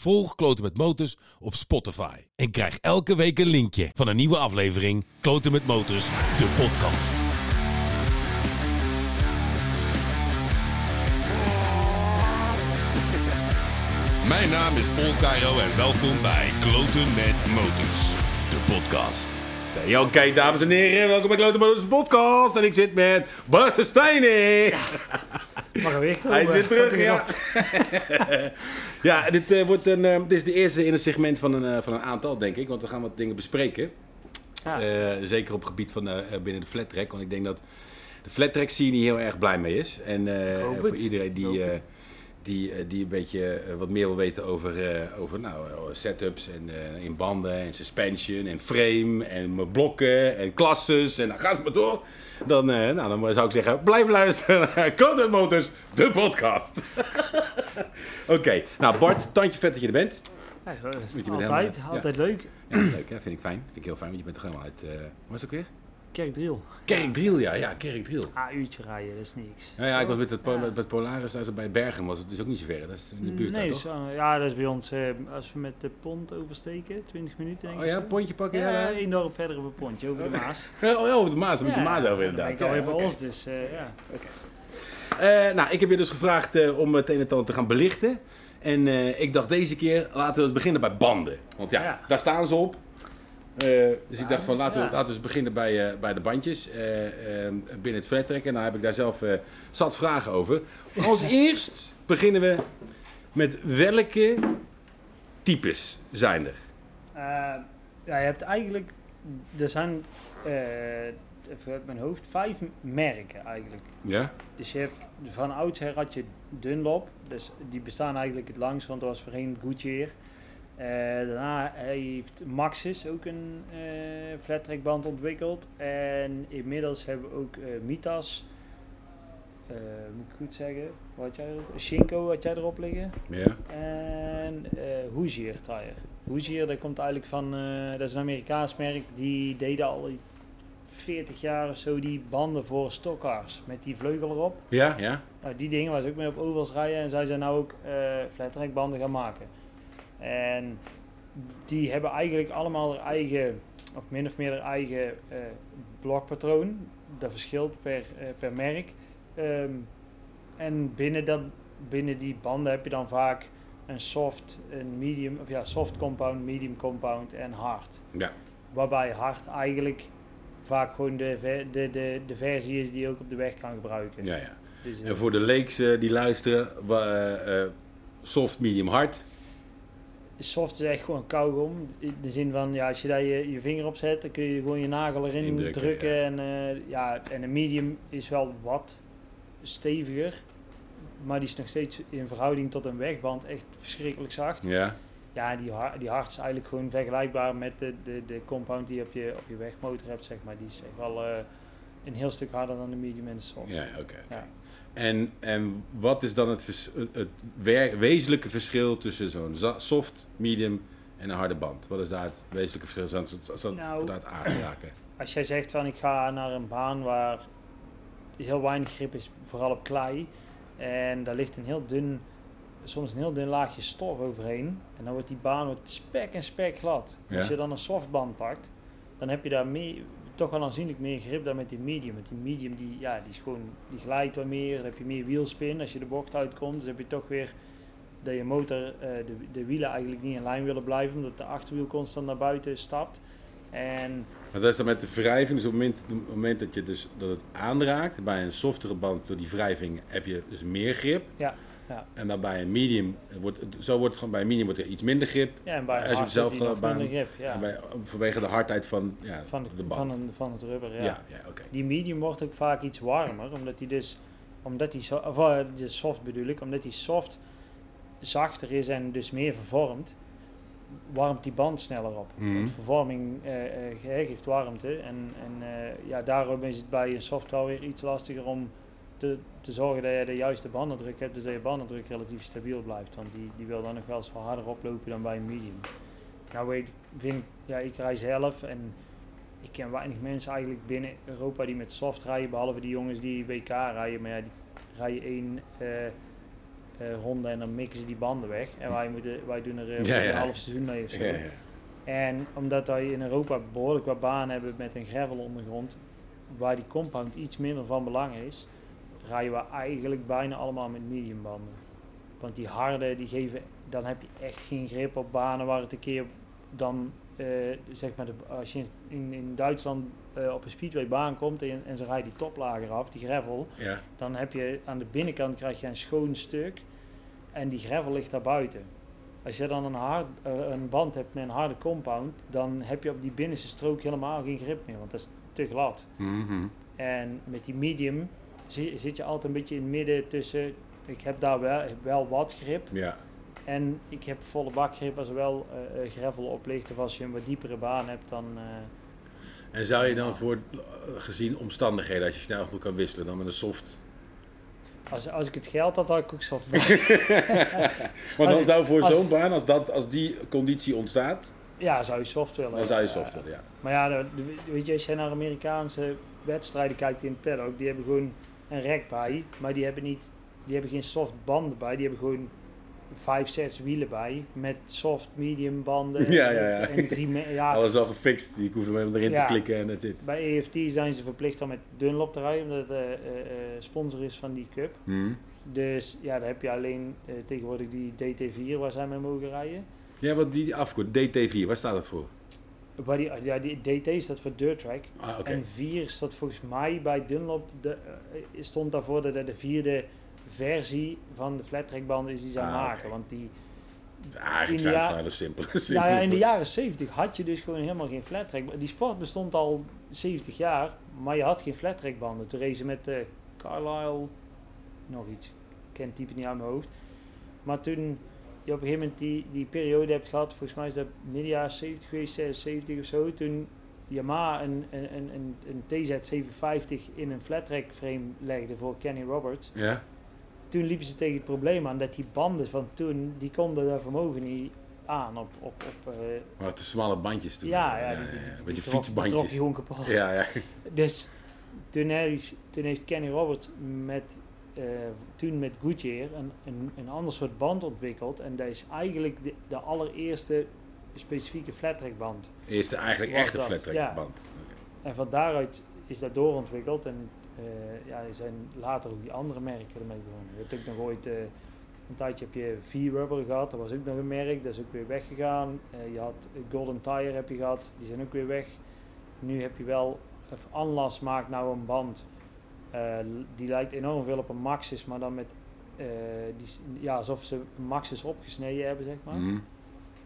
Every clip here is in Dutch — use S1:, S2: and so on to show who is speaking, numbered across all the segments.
S1: Volg Kloten met Motors op Spotify. En krijg elke week een linkje van een nieuwe aflevering Kloten met Motors, de podcast. Mijn naam is Paul Cairo en welkom bij Kloten met Motors, de podcast. Ja, Oké, dames en heren, welkom bij Kloten Motors podcast. En ik zit met Bart Stijnen.
S2: Mag er weer
S1: Hij is weer terug, ja. ja, dit, eh, wordt een, eh, dit is de eerste in een segment van een, eh, van een aantal, denk ik. Want we gaan wat dingen bespreken.
S2: Ja.
S1: Zeker op het gebied van binnen de flat track. Want ik denk dat de flat track scene hier heel erg blij mee is. En voor
S2: het.
S1: iedereen die,
S2: het.
S1: die, die een beetje wat meer wil weten over, over nou, setups en in banden en suspension en frame en blokken en klasses en dan gaan ze maar door. Dan, eh, nou, dan zou ik zeggen, blijf luisteren naar Content Motors, de podcast. Oké, nou Bart, tandje vet dat je er bent.
S2: Ja,
S1: je
S2: altijd,
S1: helemaal-
S2: altijd leuk.
S1: Ja, leuk hè, vind ik fijn. Vind ik heel fijn, want je bent toch helemaal uit, eh waar is het ook weer?
S2: Kerkdriel.
S1: Kerkdriel, ja, ja, Kerkdriel.
S2: Ah, uurtje rijden, dat is niks.
S1: Ja, ja, ik was met, het, po-
S2: Ja.
S1: met, Polaris, daar is het bij Bergen, was het dus ook niet zo ver. Dat is in de buurt daar, toch?
S2: zo, ja, dat is bij ons, eh, als we met de pont oversteken, 20 minuten denk
S1: Oh ja,
S2: zo.
S1: pontje pakken?
S2: Ja,
S1: Ja,
S2: dorp verder op een pontje, over de Maas.
S1: Oh ja, over de Maas, dan moet je
S2: Ja,
S1: Maas over inderdaad.
S2: alweer
S1: Ja,
S2: bij ons, dus eh, ja.
S1: Eh, nou, ik heb je dus gevraagd eh, om het een en ander te gaan belichten. En eh, ik dacht deze keer, laten we beginnen bij banden. Want ja,
S2: Ja.
S1: daar staan ze op. Eh, dus ik dacht van, laten we, laten we eens beginnen bij, eh, bij de bandjes eh, eh, binnen het flattrekken. En daar heb ik daar zelf zat vragen over. Als eerst beginnen we met welke types zijn er?
S2: Ja, je hebt eigenlijk, er zijn, even uit mijn hoofd, vijf merken eigenlijk.
S1: Ja?
S2: Dus je hebt, van oudsher had je Dunlop, dus die bestaan eigenlijk het langst, want dat was voorheen Goodyear. Eh, daarna heeft Maxis ook een eh flattrackband ontwikkeld. En inmiddels hebben we ook eh, Mitas, moet ik goed zeggen, wat had jij erop? Shinko had jij erop liggen.
S1: Ja?
S2: En eh Hoosier tire. Hoosier, dat komt eigenlijk van, dat is een Amerikaans merk, die deden al 40 jaar of zo die banden voor stockcars met die vleugel erop.
S1: Ja? Ja?
S2: Nou, die dingen waar ze ook mee op ovals rijden en zij zijn nou ook banden gaan maken. En die hebben eigenlijk allemaal hun eigen, of min of meer hun eigen eh, blokpatroon. Dat verschilt per, eh, per merk. Ehm, en binnen, dat, binnen die banden heb je dan vaak een soft, een medium, of ja, soft compound, medium compound en hard.
S1: Ja.
S2: Waarbij hard eigenlijk vaak gewoon de, de, de, de versie is die je ook op de weg kan gebruiken.
S1: Ja, ja.
S2: Dus, eh,
S1: En voor de leeks die luisteren, soft, medium, hard.
S2: Soft is echt gewoon kauwgom. In de zin van, ja, als je daar je, je vinger op zet, dan kun je gewoon je nagel erin
S1: Indrukken,
S2: drukken.
S1: ja.
S2: En, eh, ja, en een medium is wel wat steviger. Maar die is nog steeds in verhouding tot een wegband echt verschrikkelijk zacht.
S1: Ja.
S2: Ja, die, har- die hard is eigenlijk gewoon vergelijkbaar met de, de, de compound die je op je, op je wegmotor hebt, zeg maar. Die is echt wel eh, een heel stuk harder dan de medium en de soft.
S1: Ja, oké. oké.
S2: Ja.
S1: En, en wat is dan het, vers- het wezenlijke verschil tussen zo'n soft, medium en een harde band? Wat is daar het wezenlijke verschil? Dat, als dat
S2: Nou,
S1: aanraken.
S2: Als jij zegt van ik ga naar een baan waar heel weinig grip is, vooral op klei. En daar ligt een heel dun, soms een heel dun laagje stof overheen. En dan wordt die baan wordt spek en spek glad.
S1: Ja.
S2: Als je dan een softband pakt, dan heb je daar meer, toch wel aanzienlijk meer grip dan met die medium. Met die medium die, ja, die, is gewoon, die glijdt wat meer, dan heb je meer wielspin. Als je de bocht uitkomt, dus heb je toch weer dat je motor, eh, de, de wielen eigenlijk niet in lijn willen blijven, omdat de achterwiel constant naar buiten stapt. En
S1: Maar dat is dan met de wrijving. Dus op het moment, op het moment dat je dus dat het aanraakt, bij een softere band door die wrijving heb je dus meer grip.
S2: Ja, ja.
S1: En dan bij een medium, wordt, zo wordt het gewoon bij een medium wordt er iets minder grip.
S2: Ja, en bij
S1: Als
S2: een
S1: je zelf
S2: heb je minder grip. Ja.
S1: En bij, vanwege de hardheid van, ja,
S2: van,
S1: de,
S2: de,
S1: band.
S2: van, een, van het rubber, ja.
S1: ja, ja.
S2: Die medium wordt ook vaak iets warmer, omdat die dus, omdat die, of eh, de soft bedoel ik, omdat die soft zachter is en dus meer vervormt, warmt die band sneller op.
S1: Mhm.
S2: Want vervorming eh, eh, ge- geeft warmte en, en ja, daarom is het bij een soft wel weer iets lastiger om te, te zorgen dat je de juiste bandendruk hebt, dus dat je bandendruk relatief stabiel blijft, want die, die wil dan nog wel eens harder oplopen dan bij een medium. Nou weet, ik- vind ja, ik rij zelf en ik ken weinig mensen eigenlijk binnen Europa die met soft rijden, behalve die jongens die WK rijden. Maar ja, die rijden één, eh, ronde en dan mikken ze die banden weg. En wij, moeten, wij doen er eh,
S1: Ja,
S2: een half seizoen mee of zo.
S1: Ja, ja.
S2: En omdat wij in Europa behoorlijk wat banen hebben met een gravel ondergrond, waar die compound iets minder van belang is, rijden we eigenlijk bijna allemaal met medium banden. Want die harde, die geven, dan heb je echt geen grip op banen waar het een keer dan, eh, zeg maar, de, als je in, in Duitsland eh, op een speedway baan komt en, en ze rijden die toplager af, die gravel,
S1: Ja.
S2: dan heb je aan de binnenkant krijg je een schoon stuk en die gravel ligt daar buiten. Als je dan een, hard, eh, een band hebt met een harde compound, dan heb je op die binnenste strook helemaal geen grip meer, want dat is te glad.
S1: Mhm.
S2: En met die medium zi- zit je altijd een beetje in het midden tussen, ik heb daar wel, wel wat grip
S1: Ja.
S2: en ik heb volle bakgrip als er wel eh, gravel op ligt of als je een wat diepere baan hebt dan... eh,
S1: En zou je dan voor, gezien omstandigheden, als je snel genoeg kan wisselen, dan met een soft...
S2: als, als ik het geld had, had ik ook soft
S1: Maar dan
S2: ik-
S1: zou voor zo'n baan, als, dat, als die conditie ontstaat,
S2: Ja, zou je soft willen.
S1: dan zou je soft willen, ja.
S2: Maar ja, weet je, als je naar Amerikaanse wedstrijden kijkt in het paddock, die hebben gewoon een rek bij, maar die hebben, niet, die hebben geen soft banden bij, die hebben gewoon vijf sets wielen bij, met soft, medium banden
S1: Ja, ja, ja.
S2: en drie, ja,
S1: Alles al gefixt, ik hoef hem erin
S2: Ja.
S1: te klikken en dat zit.
S2: bij EFT zijn ze verplicht om met Dunlop te rijden, omdat het eh, eh, eh, sponsor is van die cup.
S1: Mhm.
S2: Dus ja, dan heb je alleen tegenwoordig die DT4 waar zij mee mogen rijden.
S1: Ja, wat die afkort, DT4, waar staat dat voor?
S2: Ja, die DT staat voor Dirt Track.
S1: Ah.
S2: En 4 staat volgens mij bij Dunlop, de, eh, stond daarvoor dat het de vierde versie van de flat track banden is die zij
S1: Ah,
S2: maken. Want die,
S1: Eigenlijk
S2: de
S1: zijn het gewoon hele simpele.
S2: nou ja, in de jaren 70 had je dus gewoon helemaal geen flat track. Die sport bestond al 70 jaar, maar je had geen flat track banden. Toen racen met eh Carlisle, nog iets, ik ken het type niet uit mijn hoofd. Maar toen je op een gegeven moment die, die periode hebt gehad, volgens mij is dat midden jaren 70 geweest, 76 of zo, toen Yamaha een, een, een, een, een TZ750 in een flat track frame legde voor Kenny Roberts.
S1: Ja?
S2: Toen liepen ze tegen het probleem aan dat die banden van toen, die konden dat vermogen niet aan op, op, op eh,
S1: Maar te smalle bandjes toen.
S2: ja, ja, die, die, die,
S1: Een
S2: die
S1: beetje
S2: trok- je
S1: fietsbandjes.
S2: gewoon kapot.
S1: Ja, ja.
S2: Dus toen heeft, toen heeft Kenny Roberts met, toen met Goodyear een, een, een ander soort band ontwikkeld. En dat is eigenlijk de, de allereerste specifieke flat track band.
S1: Eerste eigenlijk echte
S2: dat,
S1: flat track
S2: ja.
S1: band.
S2: En van daaruit is dat doorontwikkeld. En eh, ja, er zijn later ook die andere merken ermee begonnen. Je hebt ook nog ooit, eh, een tijdje heb je V-Rubber gehad. Dat was ook nog een merk, dat is ook weer weggegaan. Eh, je had Golden Tire heb je gehad, die zijn ook weer weg. Nu heb je wel, of Anlas maakt nou een band. Eh, die lijkt enorm veel op een Maxis, maar dan met, eh, die, ja, alsof ze een Maxis opgesneden hebben, zeg maar.
S1: Mhm.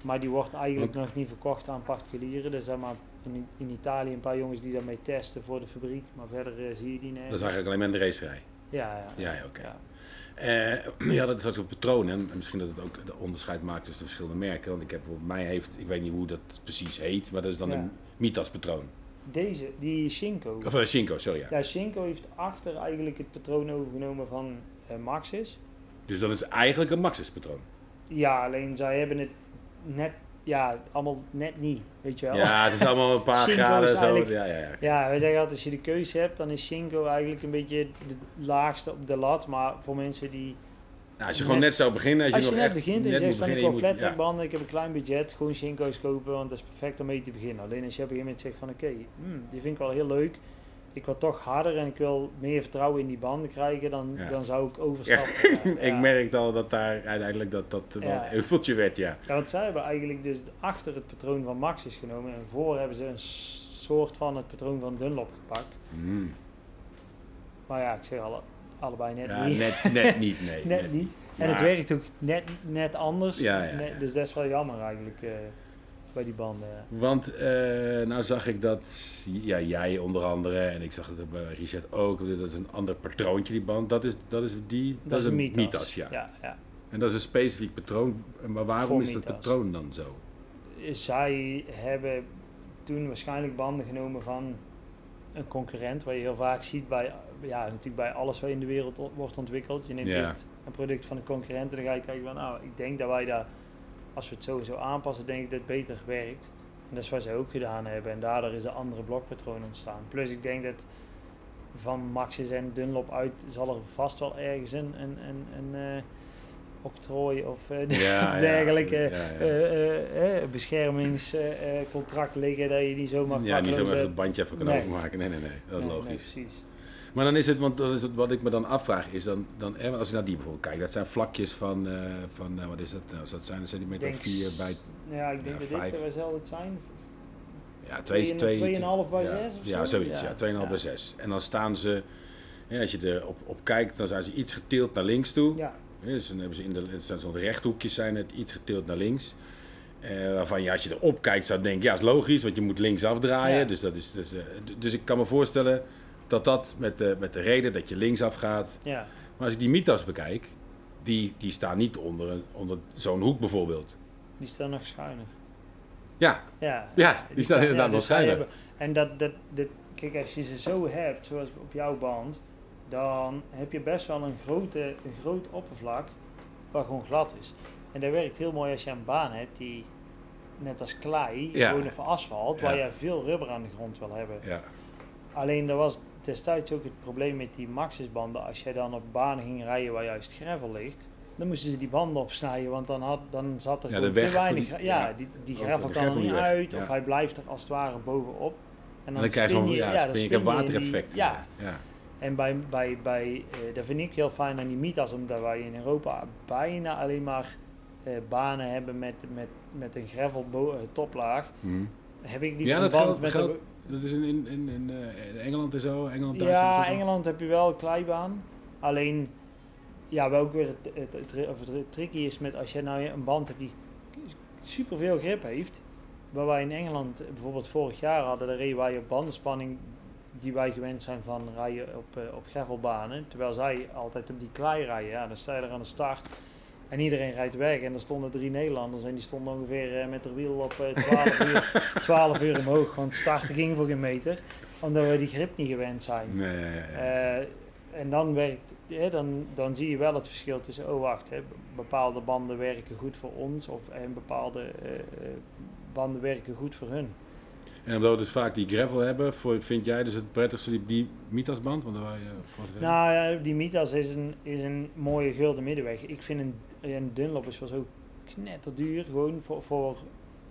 S2: Maar die wordt eigenlijk nog niet verkocht aan particulieren. Er zijn maar in, in Italië een paar jongens die daarmee testen voor de fabriek. Maar verder eh, zie je die nergens.
S1: Dat is eigenlijk alleen maar in de racerij.
S2: Ja, ja.
S1: Ja, ja, oké.
S2: ja.
S1: Je had het soort van patronen. En misschien dat het ook de onderscheid maakt tussen de verschillende merken. Want ik heb mij heeft, ik weet niet hoe dat precies heet, maar dat is dan
S2: Ja.
S1: een Mitas patroon.
S2: Deze, die Shinko.
S1: Of uh, Shinko, sorry ja.
S2: Ja, Shinko heeft achter eigenlijk het patroon overgenomen van eh, Maxis.
S1: Dus dat is eigenlijk een Maxis patroon.
S2: Ja, alleen zij hebben het net, ja, allemaal net niet, weet je wel.
S1: Ja, het is allemaal een paar graden zo. Ja, ja, ja.
S2: Ja, wij zeggen altijd, als je de keuze hebt, dan is Shinko eigenlijk een beetje de laagste op de lat. Maar voor mensen die
S1: Nou, als je gewoon net zou beginnen, als,
S2: Als je,
S1: nog
S2: net
S1: echt
S2: begint en je zegt van ik wil ik heb een klein budget, gewoon Shinko's kopen, want dat is perfect om mee te beginnen. Alleen als je op een gegeven moment zegt van oké, hmm, die vind ik wel heel leuk, ik wil toch harder en ik wil meer vertrouwen in die banden krijgen, dan,
S1: Ja.
S2: dan zou ik overstappen. Ja,
S1: Ik merkte al dat daar uiteindelijk dat, dat wel een heuveltje werd, ja.
S2: Ja, want zij hebben eigenlijk dus achter het patroon van Maxis genomen en voor hebben ze een soort van het patroon van Dunlop gepakt.
S1: Mm.
S2: Maar ja, ik zeg alle, allebei net
S1: Ja,
S2: niet.
S1: net, net niet, nee.
S2: net niet. En het werkt ook net, net anders.
S1: Ja, ja,
S2: Net-
S1: ja.
S2: dus dat is wel jammer eigenlijk eh, bij die banden.
S1: Want eh, nou zag ik dat ja, jij onder andere, en ik zag het bij Richard ook, dat is een ander patroontje die band. Dat is, dat is die, dat, is een Mitas, ja.
S2: ja, ja.
S1: En dat is een specifiek patroon. Maar waarom
S2: Voor
S1: is dat patroon dan zo?
S2: Zij hebben toen waarschijnlijk banden genomen van een concurrent, waar je heel vaak ziet bij, ja, natuurlijk bij alles wat in de wereld wordt ontwikkeld. Je neemt eerst een product van een concurrent en dan ga je kijken van, nou, ik denk dat wij daar, als we het sowieso aanpassen, denk ik dat het beter werkt. En dat is wat zij ook gedaan hebben en daardoor is de andere blokpatroon ontstaan. Plus ik denk dat van Maxis en Dunlop uit zal er vast wel ergens een, een, een, een, eh, octrooi of eh,
S1: Ja,
S2: dergelijke
S1: ja, ja.
S2: eh, beschermingscontract liggen dat je niet zomaar
S1: Ja, niet zomaar het bandje even kan
S2: Nee.
S1: overmaken. Nee, nee, nee. Dat is
S2: nee, nee,
S1: logisch.
S2: precies.
S1: Maar dan is het, want dat is het, wat ik me dan afvraag, is dan, dan hè, als je naar die bijvoorbeeld kijkt, dat zijn vlakjes van, eh, van eh, wat is dat, nou, als dat zijn een centimeter of
S2: Denk
S1: vier bij,
S2: Ja, ik denk
S1: Ja,
S2: dat dit waar zal het zijn.
S1: ja, twee,
S2: Twee-
S1: twee,
S2: tweeënhalf bij
S1: ja,
S2: zes of
S1: Ja,
S2: zo?
S1: zoiets,
S2: Ja.
S1: ja, 2,5
S2: Ja.
S1: bij 6. En dan staan ze, ja, als je er op, kijkt, dan zijn ze iets getild naar links toe.
S2: Ja,
S1: Ja, Dus dan hebben ze in de, zo'n rechthoekjes zijn het iets getild naar links. Eh, waarvan je als je erop kijkt zou denken, ja, is logisch, want je moet links afdraaien.
S2: Ja.
S1: Dus, dat is, dus, eh, dus ik kan me voorstellen dat dat met de, met de reden dat je links afgaat.
S2: ja.
S1: Maar als ik die Mitas bekijk, die, die staan niet onder, onder zo'n hoek bijvoorbeeld.
S2: die staan nog schuiner.
S1: Ja,
S2: Ja,
S1: Ja, die staan inderdaad nog
S2: dus
S1: schuiner.
S2: hebben- En dat, dat, dat, kijk, als je ze zo hebt, zoals op jouw band, dan heb je best wel een, grote, een groot oppervlak waar gewoon glad is. En dat werkt heel mooi als je een baan hebt die, net als klei,
S1: Ja.
S2: gewoon even asfalt,
S1: Ja.
S2: waar je veel rubber aan de grond wil hebben.
S1: ja.
S2: Alleen er was destijds ook het probleem met die Maxxis-banden. Als jij dan op banen ging rijden waar juist gravel ligt, dan moesten ze die banden opsnijden, want dan, had, dan zat er
S1: Ja, de
S2: gewoon
S1: weg
S2: te weinig.
S1: die-
S2: ja,
S1: ja,
S2: die, die gravel kan er niet
S1: weg,
S2: uit,
S1: ja.
S2: of hij blijft er als het ware bovenop. En
S1: En dan krijg je gewoon, ja,
S2: dan
S1: een watereffect.
S2: Ja,
S1: ja.
S2: en bij, bij, bij dat vind ik heel fijn aan die Mitas, omdat wij in Europa bijna alleen maar eh, banen hebben met, met, met een gravel eh, toplaag.
S1: Mhm.
S2: Heb ik die
S1: Ja, dat
S2: verband
S1: geldt-
S2: met
S1: geldt-
S2: de,
S1: Dat is in, in, in, in, eh, in Engeland en zo. Engeland, Duitsland.
S2: Ja, Engeland heb je wel een kleibaan. Alleen, ja, wel ook weer het, het, het, of het tricky is met als je nou een band hebt die superveel grip heeft. Waar wij in Engeland bijvoorbeeld vorig jaar hadden, daar reden wij op bandenspanning die wij gewend zijn van rijden op, eh, op gravelbanen. Terwijl zij altijd op die klei rijden. Ja, dan sta je er aan de start en iedereen rijdt weg. En er stonden drie Nederlanders en die stonden ongeveer eh, met de wiel op eh, 12, uur, 12 uur omhoog. Want starten ging voor geen meter, omdat we die grip niet gewend zijn.
S1: Nee, ja, ja, ja.
S2: Eh, en dan, werkt, hè, dan, dan zie je wel het verschil tussen, oh wacht, hè, bepaalde banden werken goed voor ons of, en bepaalde eh, eh, banden werken goed voor hun.
S1: En omdat we dus vaak die gravel hebben, voor- vind jij dus het prettigste die, die Mitasband? Want daar je.
S2: Nou ja, die Mitas is een, is een mooie gulden middenweg. Ik vind een, een Dunlop is wel zo knetterduur, gewoon voor, voor,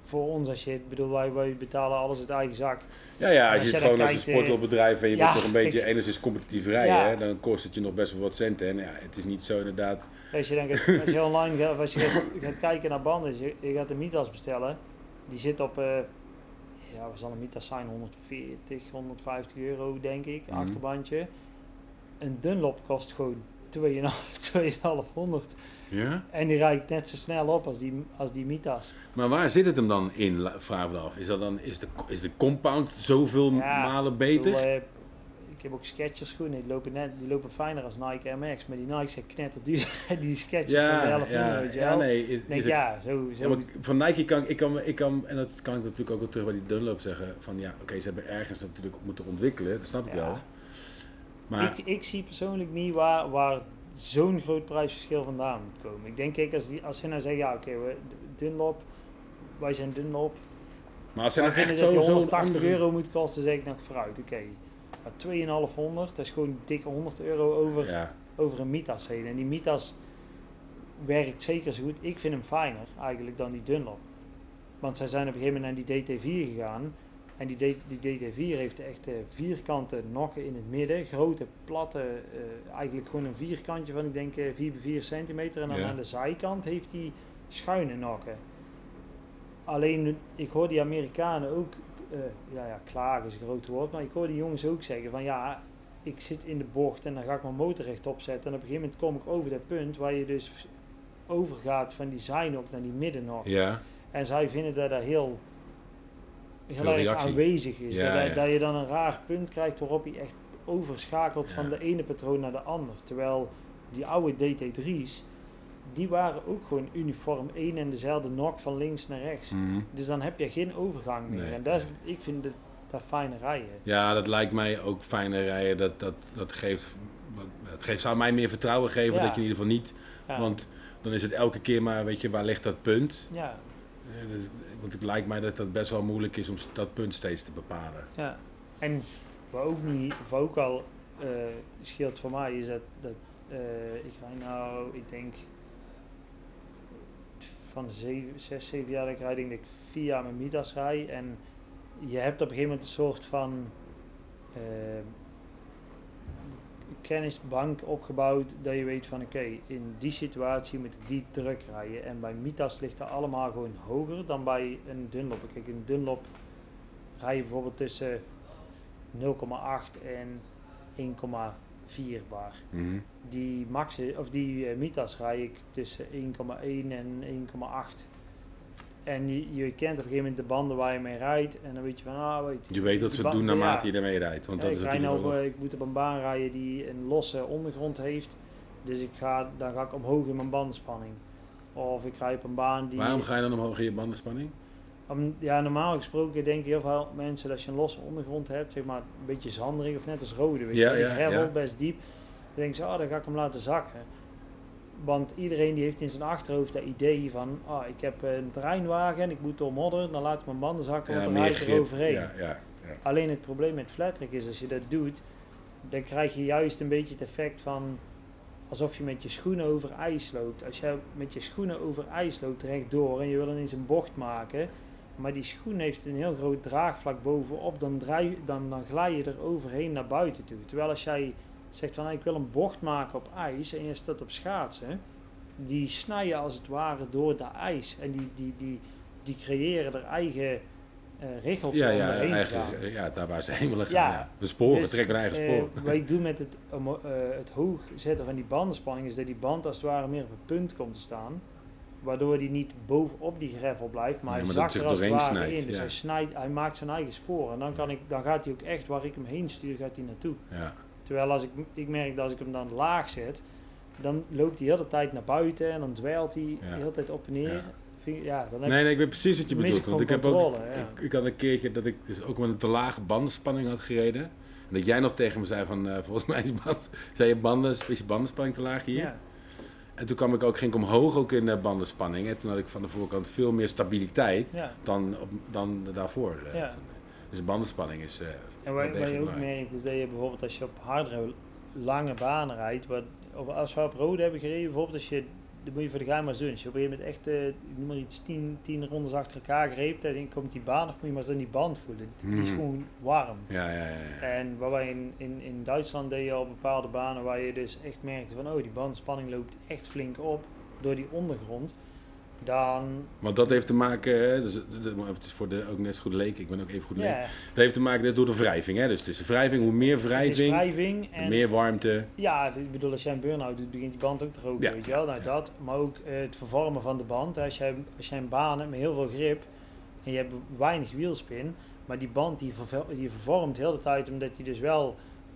S2: voor ons als je, het bedoel, wij, wij betalen alles uit eigen zak.
S1: ja, ja, als
S2: als
S1: je het gewoon
S2: dan
S1: als een
S2: kijkt, eh,
S1: sportbedrijf en je
S2: ja,
S1: bent toch een beetje
S2: ik-
S1: enigszins competitief rijden,
S2: Ja.
S1: hè, dan kost het je nog best wel wat centen. En ja, het is niet zo inderdaad.
S2: Als je, gaat, als je online gaat, als je gaat, gaat kijken naar banden, je, je gaat een Mitas bestellen, die zit op, eh, ja, wat zal een Mitas zijn, 140, 150 euro denk ik,
S1: Mhm.
S2: achterbandje. Een Dunlop kost gewoon 2,5 2,500
S1: Ja?
S2: en die rijdt net zo snel op als die, als die Mitas.
S1: Maar waar zit het hem dan in, vragen we af? Is, dat dan, is, de, is de compound zoveel
S2: Ja,
S1: malen beter?
S2: bedoel, eh, ik heb ook Skechers schoenen, die lopen, net, die lopen fijner als Nike Air Max, maar die Nike zijn knetterduur die Skechers zijn de
S1: ja,
S2: helft minder,
S1: ja,
S2: weet je
S1: ja, nee. Is,
S2: denk ja, zo, zo
S1: Ja, maar van Nike kan ik, kan, ik kan, en dat kan ik natuurlijk ook wel terug bij die Dunlop zeggen, van ja, oké, ze hebben ergens natuurlijk moeten ontwikkelen, dat snap ik
S2: Ja.
S1: wel. Maar
S2: Ik, ik zie persoonlijk niet waar, waar zo'n groot prijsverschil vandaan moet komen. Ik denk, kijk, als, die, als ze nou zeggen, ja oké, we Dunlop, wij zijn Dunlop.
S1: Maar als ze nou echt
S2: vinden dat
S1: zo,
S2: die
S1: zo'n
S2: 180
S1: andere...
S2: euro moet kosten, zeg ik nog vooruit, oké. Maar 2500, dat is gewoon dikke 100 euro over,
S1: Ja,
S2: over een Mitas heen. En die Mitas werkt zeker zo goed. Ik vind hem fijner eigenlijk dan die Dunlop. Want zij zijn op een gegeven moment naar die DT4 gegaan. En die, D- die DT4 heeft echt eh, vierkante nokken in het midden. Grote, platte, eh, eigenlijk gewoon een vierkantje van ik denk eh 4 bij 4 centimeter. En dan
S1: Ja.
S2: aan de zijkant heeft hij schuine nokken. Alleen, ik hoor die Amerikanen ook, eh, ja, ja, klagen is een groot woord, maar ik hoor die jongens ook zeggen van ja, ik zit in de bocht en dan ga ik mijn motor rechtop zetten. En op een gegeven moment kom ik over dat punt waar je dus overgaat van die zijnok naar die middennok.
S1: ja,
S2: En zij vinden dat dat heel, heel erg
S1: reactie.
S2: aanwezig is.
S1: Ja,
S2: dat,
S1: ja.
S2: dat je dan een raar punt krijgt waarop je echt overschakelt van de ene patroon naar de ander. Terwijl die oude DT3's, die waren ook gewoon uniform één en dezelfde nok van links naar rechts.
S1: mhm.
S2: Dus dan heb je geen overgang meer.
S1: Nee,
S2: en dat
S1: nee.
S2: ik vind dat, dat fijne rijden.
S1: ja, dat lijkt mij ook fijner rijden, dat, dat, dat geeft, het geeft, zou mij meer vertrouwen geven dat je in ieder geval niet, want dan is het elke keer maar, weet je, waar ligt dat punt?
S2: ja,
S1: dus- Want het lijkt mij dat dat best wel moeilijk is om dat punt steeds te bepalen.
S2: ja. En wat ook, niet, wat ook al eh, scheelt voor mij is dat, dat eh, ik rij nou, ik denk van 6, 7 jaar dat ik rijd, denk ik vier jaar met Midas rij. En je hebt op een gegeven moment een soort van uh, kennisbank opgebouwd dat je weet van oké, in die situatie moet ik die druk rijden. En bij Mitas ligt er allemaal gewoon hoger dan bij een Dunlop. Kijk, een Dunlop rij je bijvoorbeeld tussen 0,8 en 1,4 bar.
S1: Mhm.
S2: Die maxi, of die uh, Mitas rij ik tussen 1,1 en 1,8. En je, je, kent op een gegeven moment de banden waar je mee rijdt. En dan weet je van, ah, weet
S1: je. weet dat ze het doen naarmate je ermee rijdt. Want dat
S2: ik,
S1: is
S2: rij nou, ik moet op een baan rijden die een losse ondergrond heeft. Dus ik ga, dan ga ik omhoog in mijn bandenspanning. Of ik rij op een baan die...
S1: Waarom ga je dan omhoog in je bandenspanning?
S2: Om, ja, normaal gesproken denken heel veel mensen dat als je een losse ondergrond hebt, zeg maar een beetje zanderig of net als rode, weet
S1: ja,
S2: je,
S1: ja, ja.
S2: best diep. Dan denken ze, oh, dan ga ik hem laten zakken. Want iedereen die heeft in zijn achterhoofd dat idee van, ah, ik heb een terreinwagen en ik moet door modder, dan laat ik mijn banden zakken, want dan rijd ik er overheen.
S1: Ja, ja,
S2: Alleen het probleem met flattrack is, als je dat doet, dan krijg je juist een beetje het effect van alsof je met je schoenen over ijs loopt. Als je met je schoenen over ijs loopt rechtdoor en je wil ineens een bocht maken, maar die schoen heeft een heel groot draagvlak bovenop, dan, draai, dan, dan glij je er overheen naar buiten toe. Terwijl als jij zegt van ik wil een bocht maken op ijs en je staat op schaatsen, die snijden als het ware door de ijs en die, die, die, die creëren er eigen uh, richeltje
S1: ja, ja, eigen, ja, daar waar ze heen willen gaan. Ja. De sporen, dus, trekken hun eigen sporen.
S2: Uh, wat ik doe met het, uh, het hoog zetten van die bandenspanning is dat die band als het ware meer op een punt komt te staan. Waardoor die niet bovenop die gravel blijft, maar, hij zakt er als het ware snijdt, in. Dus hij, snijdt, hij maakt zijn eigen sporen. En dan, kan ik, dan gaat hij ook echt waar ik hem heen stuur, gaat hij naartoe.
S1: Ja.
S2: Terwijl als ik, ik merk dat als ik hem dan laag zet, dan loopt hij de hele tijd naar buiten en dan dweilt hij de hele tijd op en neer. Ja. dan heb
S1: nee, nee, ik weet precies wat je bedoelt. Want ik, heb ook, ik, ik, had een keertje dat ik dus ook met een te lage bandenspanning had gereden. En dat jij nog tegen me zei van, uh, volgens mij is band, zei je banden, is je bandenspanning te laag hier?
S2: Ja.
S1: En toen kwam ik ook, ging ik omhoog ook in de bandenspanning. En toen had ik van de voorkant veel meer stabiliteit dan, op, dan daarvoor. Uh, ja. Dus de bandenspanning is uh,
S2: En wat, je ook merkt, is dat je bijvoorbeeld als je op hardroad lange banen rijdt, wat, als we op rode hebben gereden, bijvoorbeeld als je, dan moet je voor de gein maar doen. Als je op een gegeven moment echt, uh, noem maar iets, tien, tien rondes achter elkaar greep, dan komt die baan of moet je maar zo die band voelen. Die is hmm. gewoon warm.
S1: Ja, ja, ja.
S2: En waar wij in, in, in Duitsland deden al bepaalde banen waar je dus echt merkte van, oh die bandspanning loopt echt flink op door die ondergrond dan...
S1: Want dat heeft te maken, hè, dus, het is voor de ook net zo goed leek, ik ben ook even goed leek. Dat heeft te maken door de wrijving. Hè? Dus het is de wrijving, hoe meer wrijving,
S2: wrijving en,
S1: meer warmte.
S2: Ja, ik bedoel, als jij een burn-out doet, begint die band ook te roken, ja. weet je wel. Nou, dat, maar ook uh, het vervormen van de band. Als jij, als jij een baan hebt met heel veel grip en je hebt weinig wielspin, maar die band die, die vervormt heel de tijd omdat die dus wel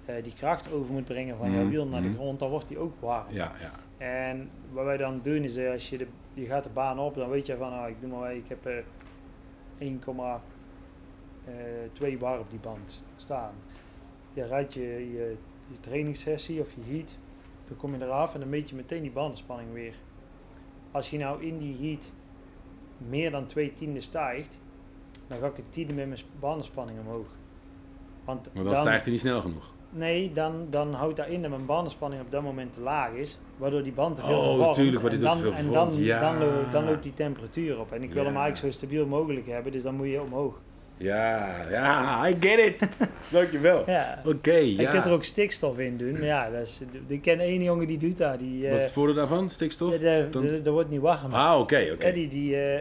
S2: uh, die kracht over moet brengen van mm. jouw wiel naar de mhm. grond, dan wordt die ook warm.
S1: Ja, ja.
S2: En wat wij dan doen is, uh, als je de je gaat de baan op, dan weet je van, nou, ik doe maar, ik heb uh, eh, 1,2 bar op die band staan. Je rijdt je, je, je trainingssessie of je heat, dan kom je eraf en dan meet je meteen die bandenspanning weer. Als je nou in die heat meer dan twee tienden stijgt, dan ga ik het tiende met mijn bandenspanning omhoog.
S1: Want maar dan, dan stijgt hij niet snel genoeg.
S2: Nee, dan, dan houdt dat in dat mijn bandenspanning op dat moment te laag is. Waardoor die band te veel
S1: oh, tuurlijk, wat
S2: en
S1: dan, veel
S2: En dan, dan, loopt, dan loopt die temperatuur op. En ik wil hem eigenlijk zo stabiel mogelijk hebben, dus dan moet je omhoog.
S1: Ja, ja, I get it. Dankjewel.
S2: Ja.
S1: Oké, ja.
S2: Je kunt er ook stikstof in doen. Maar ja, dat is, ik ken één jongen die doet dat. Die,
S1: Wat is het voordeel daarvan, stikstof?
S2: Dat wordt niet warm.
S1: Ah, oké, oké.
S2: Die, die, uh,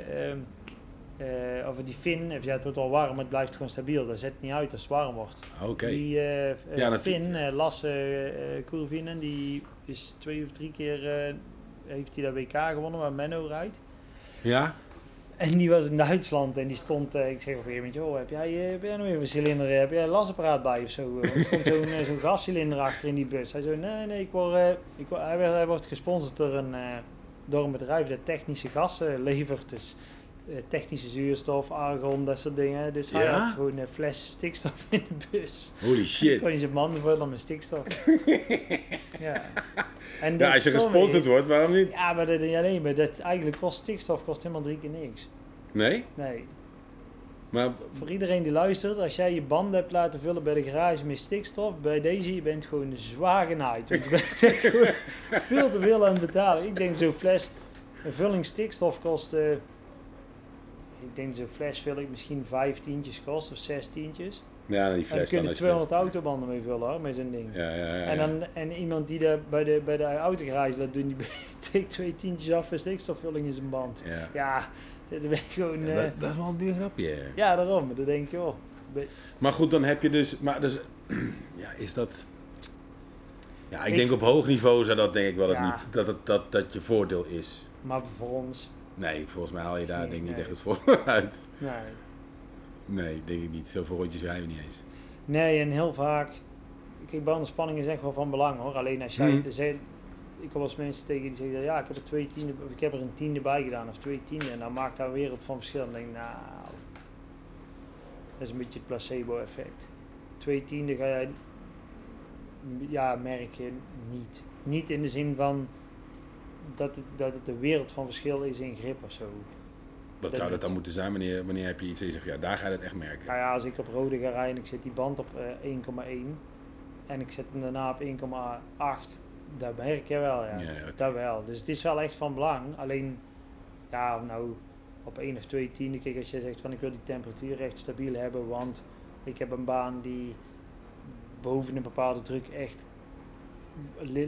S2: uh, of die fin, ja, het wordt wel warm, maar het blijft gewoon stabiel. Dat zet niet uit als het warm wordt.
S1: Oké.
S2: Die uh, ja, fin, uh, die is twee of drie keer heeft hij dat WK gewonnen waar Menno rijdt.
S1: Ja.
S2: En die was in Duitsland en die stond, ik zeg op een gegeven moment, heb jij, heb jij nog even een cilinder, heb jij een lasapparaat bij of zo? er stond zo'n zo'n gascilinder achter in die bus. Hij zei, nee, nee, ik word, ik word, hij, werd, hij wordt gesponsord door een, door een bedrijf dat technische gassen levert. Dus technische zuurstof, argon, dat soort dingen. Dus hij had gewoon een fles stikstof in de bus.
S1: Holy shit.
S2: kon je zijn man vullen met stikstof. ja.
S1: En ja, als je gesponsord wordt, waarom niet?
S2: Ja, maar dat niet alleen. Maar dat eigenlijk kost stikstof kost helemaal drie keer niks.
S1: Nee?
S2: Nee.
S1: Maar,
S2: Voor iedereen die luistert, als jij je banden hebt laten vullen bij de garage met stikstof, bij deze, je bent gewoon zwaar genaaid. Want je bent gewoon veel te veel aan het betalen. Ik denk zo'n fles Een vulling stikstof kost, eh, ik denk zo'n flesvulling misschien vijf tientjes kost of zes tientjes.
S1: Ja, die
S2: En dan
S1: fles
S2: kun je
S1: als
S2: 200 autobanden mee vullen hoor, met zo'n ding.
S1: Ja, ja, ja.
S2: En, dan, en iemand die daar bij de, bij de autogarage laat doen, die tikt twee tientjes af voor stikstofvulling in zijn band.
S1: Ja.
S2: Ja, dat gewoon...
S1: Ja,
S2: eh,
S1: dat, dat is wel een duur grapje.
S2: ja, daarom. Dan denk je, oh, be-
S1: Maar goed, dan heb je dus... Maar dus, ja, is dat... Ja, ik,
S2: Ik-
S1: denk op hoog niveau zou dat denk ik wel het niet, dat, het, dat dat je voordeel is.
S2: maar voor ons,
S1: Nee, volgens mij haal je daar
S2: Nee,
S1: denk ik niet echt het voordeel uit.
S2: nee.
S1: Nee, denk ik niet. Zoveel rondjes rijden we niet eens.
S2: Nee, en heel vaak. Kijk, bandenspanning is echt wel van belang hoor. Alleen als jij.
S1: Mhm.
S2: zijn- ik wel eens mensen tegen die zeggen: ja, ik heb er twee tiende, ik heb er een tiende bij gedaan of twee tiende. En dan maakt daar een wereld van verschil. Dan denk ik, nou, dat is een beetje het placebo-effect. Twee tiende ga jij, ja, merk je niet. Niet in de zin van dat het, dat het een wereld van verschil is in grip of zo.
S1: Wat
S2: Dat
S1: zou dat dan moeten zijn? Wanneer, wanneer heb je iets en je zegt, ja, daar ga je het echt merken.
S2: Nou ja, als ik op rode ga rijden en ik zet die band op eh, 1,1 en ik zet hem daarna op 1,8, daar merk je wel, ja.
S1: Ja.
S2: Dat wel. Dus het is wel echt van belang. Alleen, ja, nou, op 1 of 2 tiende, kijk, als je zegt van ik wil die temperatuur echt stabiel hebben, want ik heb een baan die boven een bepaalde druk echt,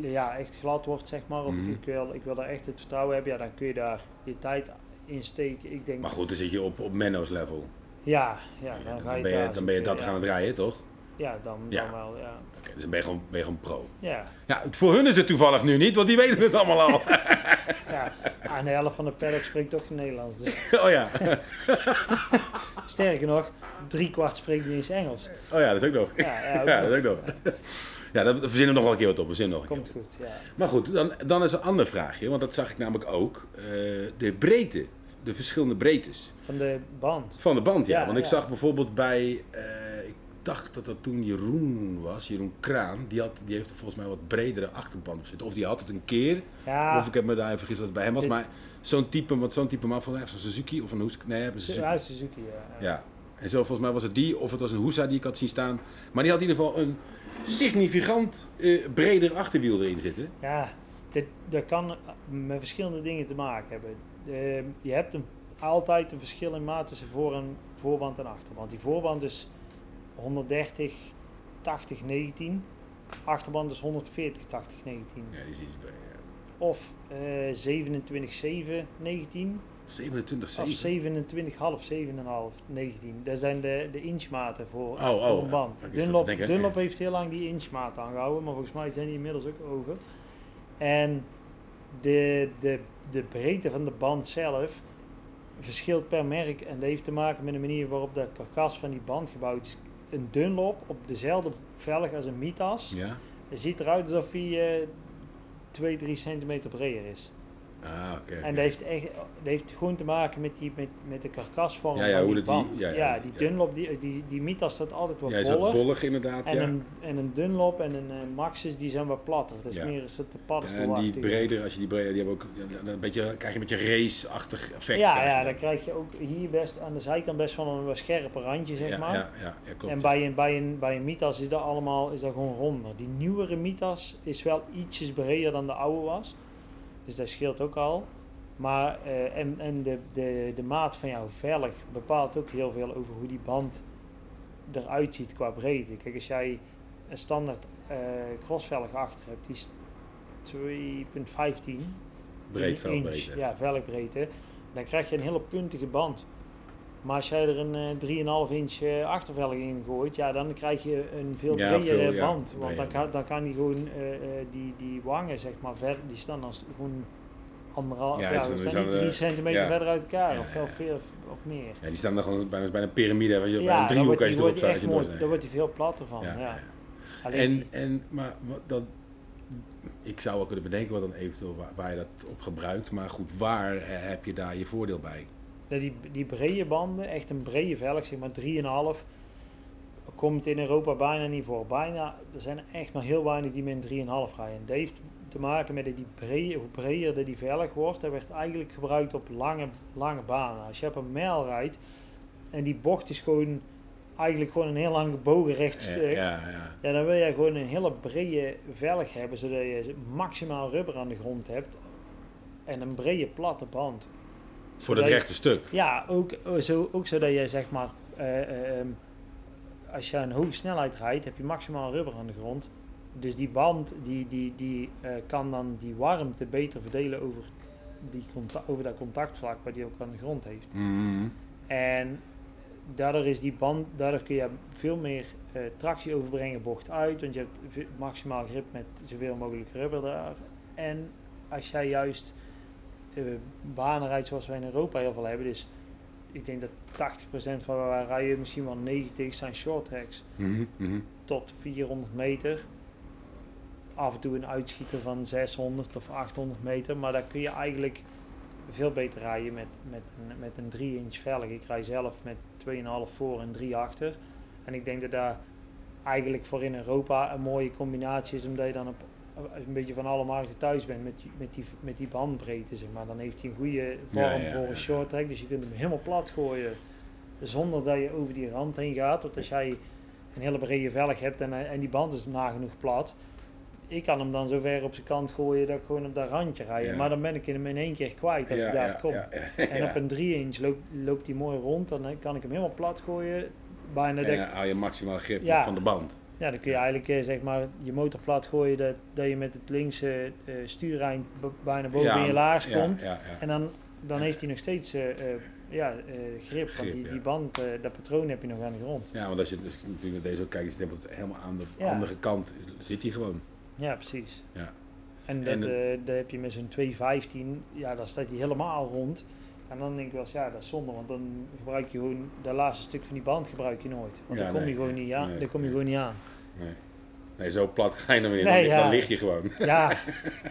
S2: ja, echt glad wordt, zeg maar. Of
S1: Mhm.
S2: ik, wil, ik wil daar echt het vertrouwen hebben, ja, dan kun je daar je tijd in steken. Ik denk,
S1: Maar goed, dan zit je op, op Menno's level.
S2: ja, ja, dan,
S1: dan,
S2: ga je
S1: ben je, dan ben je dat
S2: ja.
S1: gaan het rijden, toch?
S2: Ja, dan,
S1: Ja.
S2: dan wel, ja.
S1: Dus dan ben je, gewoon, ben je gewoon pro.
S2: Ja,
S1: Ja, voor hun is het toevallig nu niet, want die weten het allemaal al.
S2: ja. aan de helft van de paddock spreekt toch geen Nederlands. Dus
S1: oh ja,
S2: sterker nog, drie kwart spreekt niet eens Engels.
S1: oh ja, dat is ook nog.
S2: Ja, ja, ook
S1: Ja, dat is ook nog. Ja, daar verzinnen we nog wel een keer wat op. We nog een
S2: Komt
S1: keer
S2: goed, ja.
S1: Maar goed, dan, dan is een ander vraagje, want dat zag ik namelijk ook. Eh, de breedte, de verschillende breedtes
S2: Van de band.
S1: van de band. Ja,
S2: Ja,
S1: want ik
S2: ja.
S1: zag bijvoorbeeld bij, eh, ik dacht dat dat toen Jeroen was, Jeroen Kraan. Die, had, die heeft er volgens mij wat bredere achterband op zitten. Of die had het een keer,
S2: Ja,
S1: of ik heb me daar even vergist dat het bij hem was.
S2: Dit-
S1: Maar zo'n type, wat zo'n type man, mij heeft zo'n Suzuki of een Husky. Nee, een Suzuki.
S2: Suzuki, ja.
S1: Ja. En zo volgens mij was het die, of het was een Husa die ik had zien staan. Maar die had in ieder geval een significant eh, breder achterwiel erin zitten.
S2: Ja, dit, dat kan met verschillende dingen te maken hebben. Eh, je hebt een, altijd een verschil in maat tussen voor en, voorband en achterband. Die voorband is 130, 80, 19. Achterband is 140, 80, 19.
S1: Ja, die is iets breder.
S2: Of eh 27, 7, 19.
S1: 27,
S2: Of
S1: 7.
S2: 27,5, 7,5, 19. Dat zijn de, de inchmaten voor,
S1: Oh, oh,
S2: voor een band. Dunlop,
S1: denken.
S2: Dunlop heeft heel lang die inchmaat aangehouden, maar volgens mij zijn die inmiddels ook over. En de, de, de breedte van de band zelf verschilt per merk en dat heeft te maken met de manier waarop de karkas van die band gebouwd is. Een Dunlop op dezelfde velg als een Mitas,
S1: Ja?
S2: ziet eruit alsof hij eh 2, 3 centimeter breder is.
S1: Ah, oké.
S2: En
S1: oké.
S2: dat heeft, echt, dat heeft gewoon te maken met, die, met, met de karkasvorm
S1: Ja, ja,
S2: van
S1: hoe
S2: die
S1: dat die-
S2: band.
S1: ja,
S2: Ja,
S1: ja,
S2: die
S1: ja.
S2: Dunlop, die, die, die Mitas staat altijd wat
S1: Jij zat
S2: boller.
S1: bollig inderdaad,
S2: en,
S1: ja.
S2: een, en een Dunlop en een eh, Maxis die zijn wat platter. Dat is
S1: Ja.
S2: meer een soort
S1: en die breder, als je die breder, die hebben ook ja, een beetje, krijg je een beetje race-achtig effect.
S2: Ja, ja,
S1: dan.
S2: krijg je ook hier best aan de zijkant best wel een wat scherper randje, zeg
S1: ja,
S2: maar.
S1: Ja, ja, ja, klopt.
S2: En bij een, bij, een, bij een Mitas is dat allemaal is dat gewoon ronder. Die nieuwere Mitas is wel ietsjes breder dan de oude was. Dus dat scheelt ook al. Maar eh, en, en de, de, de maat van jouw velg bepaalt ook heel veel over hoe die band eruit ziet qua breedte. Kijk, als jij een standaard eh crossvelg achter hebt, die is 2,15
S1: Breed,
S2: inch,
S1: velbreedte.
S2: Ja, velgbreedte. Dan krijg je een hele puntige band. Maar als jij er een eh 3,5 inch eh, achtervelg in gooit, ja, dan krijg je een veel
S1: veel, ja,
S2: band. Want dan
S1: breder.
S2: kan, dan kan die gewoon, eh, eh, die, die wangen, zeg maar, ver, die staan dan gewoon anderhalf,
S1: Ja,
S2: ja, staan niet drie
S1: eh,
S2: centimeter
S1: ja.
S2: verder uit elkaar,
S1: Ja,
S2: of veel, veel of, of meer.
S1: Ja, die staan dan gewoon bijna, bijna een piramide, weet je, bij een driehoek als je
S2: die,
S1: erop
S2: wordt die
S1: staat.
S2: echt
S1: als je
S2: mooi,
S1: doorsnijdt.
S2: daar wordt hij veel platter van.
S1: Ja, En, en, maar dat, ik zou wel kunnen bedenken wat dan eventueel waar, waar je dat op gebruikt. Maar goed, waar eh, heb je daar je voordeel bij?
S2: Dat die, die brede banden, echt een brede velg, zeg maar 3,5, komt in Europa bijna niet voor. Bijna, er zijn echt maar heel weinig die met een 3,5 rijden. Dat heeft te maken met dat die brede, hoe breder die velg wordt. Dat werd eigenlijk gebruikt op lange, lange banen. Als je op een mijl rijdt en die bocht is gewoon eigenlijk gewoon een heel lang gebogen recht
S1: Ja.
S2: Ja,
S1: ja, ja.
S2: dan wil je gewoon een hele brede velg hebben, zodat je maximaal rubber aan de grond hebt. en een brede platte band.
S1: Voor dat
S2: je-
S1: rechte stuk.
S2: Ja, ook, eh, zo, ook zodat je zeg maar, eh, eh, ehm, als je een hoge snelheid rijdt, heb je maximaal rubber aan de grond. Dus die band die, die, die eh, kan dan die warmte beter verdelen over, die over dat contactvlak wat die ook aan de grond heeft.
S1: Mhm.
S2: En daardoor is die band, daardoor kun je veel meer eh, tractie overbrengen, bocht uit, want je hebt maximaal grip met zoveel mogelijk rubber daar. En als jij juist banen rijdt zoals wij in Europa heel veel hebben, dus ik denk dat 80% van waar wij rijden, misschien wel 90 zijn short tracks
S1: Mhm, mhm.
S2: tot 400 meter. Af en toe een uitschieter van 600 of 800 meter, maar daar kun je eigenlijk veel beter rijden met, met, een, met een 3 inch velg. Ik rij zelf met 2,5 voor en 3 achter. En ik denk dat daar eigenlijk voor in Europa een mooie combinatie is, omdat je dan op, een beetje van alle markten thuis bent met, die- met, die, met die bandbreedte. Zeg maar. Dan heeft hij een goede vorm
S1: Ja, ja,
S2: voor een short track, dus je kunt hem helemaal plat gooien zonder dat je over die rand heen gaat. Want als jij een hele brede velg hebt en, en die band is nagenoeg plat. Ik kan hem dan zo ver op zijn kant gooien dat ik gewoon op dat randje rijd.
S1: Ja.
S2: Maar dan ben ik hem in één keer kwijt als
S1: Ja,
S2: ik daar
S1: ja,
S2: kom.
S1: ja, ja,
S2: En op een 3 inch loopt, loopt hij mooi rond. Dan kan ik hem helemaal plat gooien. Bijna
S1: En dan hou je maximaal grip van de band.
S2: Ja, dan kun je eigenlijk eh, zeg maar je motor plat gooien. Dat, dat je met het linkse eh stuureind b- bijna boven in je laars
S1: ja,
S2: komt.
S1: Ja.
S2: En dan, dan heeft hij nog steeds eh, eh, ja, eh, grip. Want die, die band, eh, dat patroon heb je nog aan de grond.
S1: Ja, want als je dus natuurlijk naar deze ook kijkt, is het helemaal aan de andere kant zit hij gewoon.
S2: Ja, precies.
S1: Ja.
S2: En dat,
S1: En
S2: eh, heb je met zo'n 215, ja, dan staat hij helemaal rond. En dan denk ik wel eens, ja, dat is zonde, want dan gebruik je gewoon, dat laatste stuk van die band gebruik je nooit. Want
S1: Ja,
S2: dan kom
S1: nee,
S2: je gewoon
S1: nee,
S2: niet aan.
S1: nee,
S2: dan kom je gewoon niet aan.
S1: Nee. nee, zo plat ga je dan weer.
S2: Nee,
S1: dan,
S2: ja.
S1: dan lig je gewoon.
S2: Ja,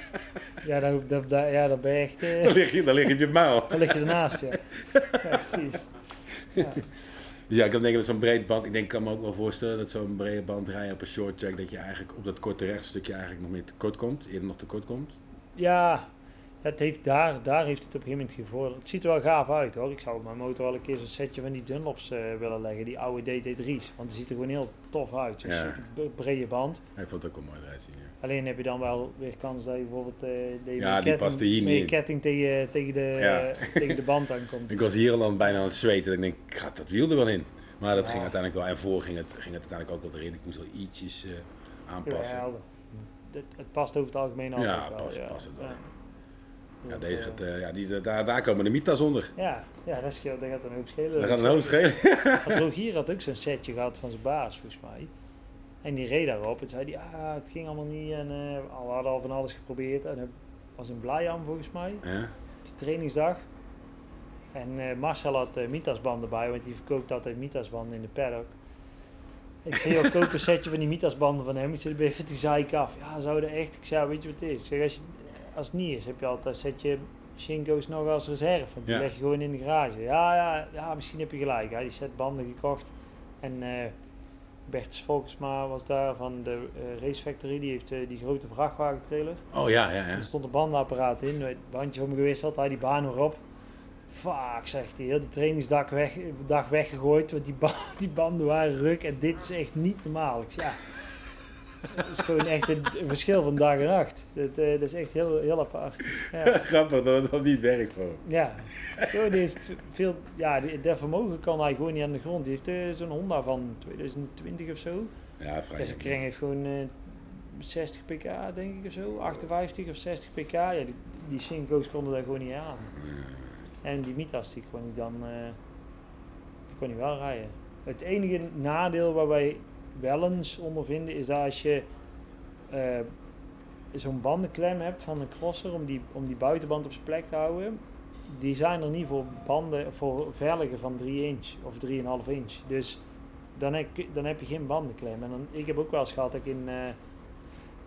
S2: ja, dan, dan, dan- ja, dan ben je echt, eh,
S1: Dan lig je, dan lig je op je muil.
S2: dan lig je ernaast, ja. Ja, precies. Ja.
S1: Ja, ik kan denken dat zo'n breed band, ik denk, ik kan me ook wel voorstellen dat zo'n brede band rijden op een short track, dat je eigenlijk op dat korte rechtstukje eigenlijk nog meer tekort komt, eerder nog tekort komt.
S2: Ja, dat heeft daar, daar heeft het op een gegeven moment gevorderd. Het ziet er wel gaaf uit hoor. Ik zou op mijn motor wel een keer zo'n setje van die Dunlops eh, willen leggen, die oude DT3's. Want het ziet er gewoon heel tof uit. Zo'n
S1: Ja.
S2: brede band.
S1: Ja, ik vond het ook wel mooi eruit zien. Ja.
S2: Alleen heb je dan wel weer kans dat je bijvoorbeeld eh dat je
S1: Ja, die
S2: ketting,
S1: er hier niet
S2: ketting tegen, tegen, de, tegen de band aankomt.
S1: Ik was hier al dan bijna aan het zweten en ik denk, gaat dat wiel er wel in? Maar dat ging uiteindelijk wel, en voor ging het, ging het uiteindelijk ook wel erin. Ik moest wel ietsjes eh, aanpassen.
S2: Het, het past over het algemeen altijd
S1: Ja,
S2: wel.
S1: past- past het wel
S2: ja.
S1: Deze
S2: eh,
S1: gaat, eh, ja, die, daar, daar komen de mitas onder.
S2: ja, ja dat, scheelt, dat gaat een hoop schelen.
S1: Dat gaat een hoop schelen.
S2: Want Rogier had ook zo'n setje gehad van zijn baas, volgens mij. En die reed daarop en zei die, ah, het ging allemaal niet. En eh, we hadden al van alles geprobeerd. En het was in Blijham volgens mij,
S1: Ja?
S2: die trainingsdag. En Marcel had uh, Mitasbanden bij, want die verkoopt altijd Mitasbanden in de paddock. Ik zei, joh, koop een setje van die Mitasbanden van hem. Ik zei, even die zeik af. Ja, zou er echt? Ik zei, weet je wat het is? Zeg, als, je, als het niet is, heb je altijd een setje Shinko's nog als reserve. Die
S1: Ja.
S2: leg je gewoon in de garage. Ja, ja, ja misschien heb je gelijk. Hij die set banden gekocht. En eh Bertus Volksma was daar van de eh Race Factory. Die heeft eh, die grote vrachtwagentrailer.
S1: Oh ja, ja, ja.
S2: Er stond een bandenapparaat in, het bandje voor me gewisseld, hij die baan weer op. Fuck, zegt hij, heel die trainingsdag weg, dag weggegooid, want die, ba die banden waren ruk en dit is echt niet normaal. Ik zeg, ja, dat is gewoon echt een, verschil van dag en nacht. Dat, eh, dat is echt heel, heel apart. Ja,
S1: Grappig dat het dan niet werkt gewoon.
S2: ja. Die heeft veel, ja, die, dat vermogen kan hij gewoon niet aan de grond. Die heeft eh, zo'n Honda van 2020 of zo.
S1: Ja, vrij.
S2: Deze kring heeft gewoon eh 60 pk, denk ik of zo. 58 of 60 pk. Ja, die, die Synco's konden daar gewoon niet aan. En die Mitas, die kon ik dan eh, die kon ik wel rijden. Het enige nadeel waar wij wel eens ondervinden is dat als je eh, zo'n bandenklem hebt van een crosser om die, om die buitenband op zijn plek te houden, die zijn er niet voor banden, voor velgen van 3 inch of 3,5 inch. Dus dan heb, je- dan heb je geen bandenklem. En dan, ik heb ook wel eens gehad dat ik in, eh,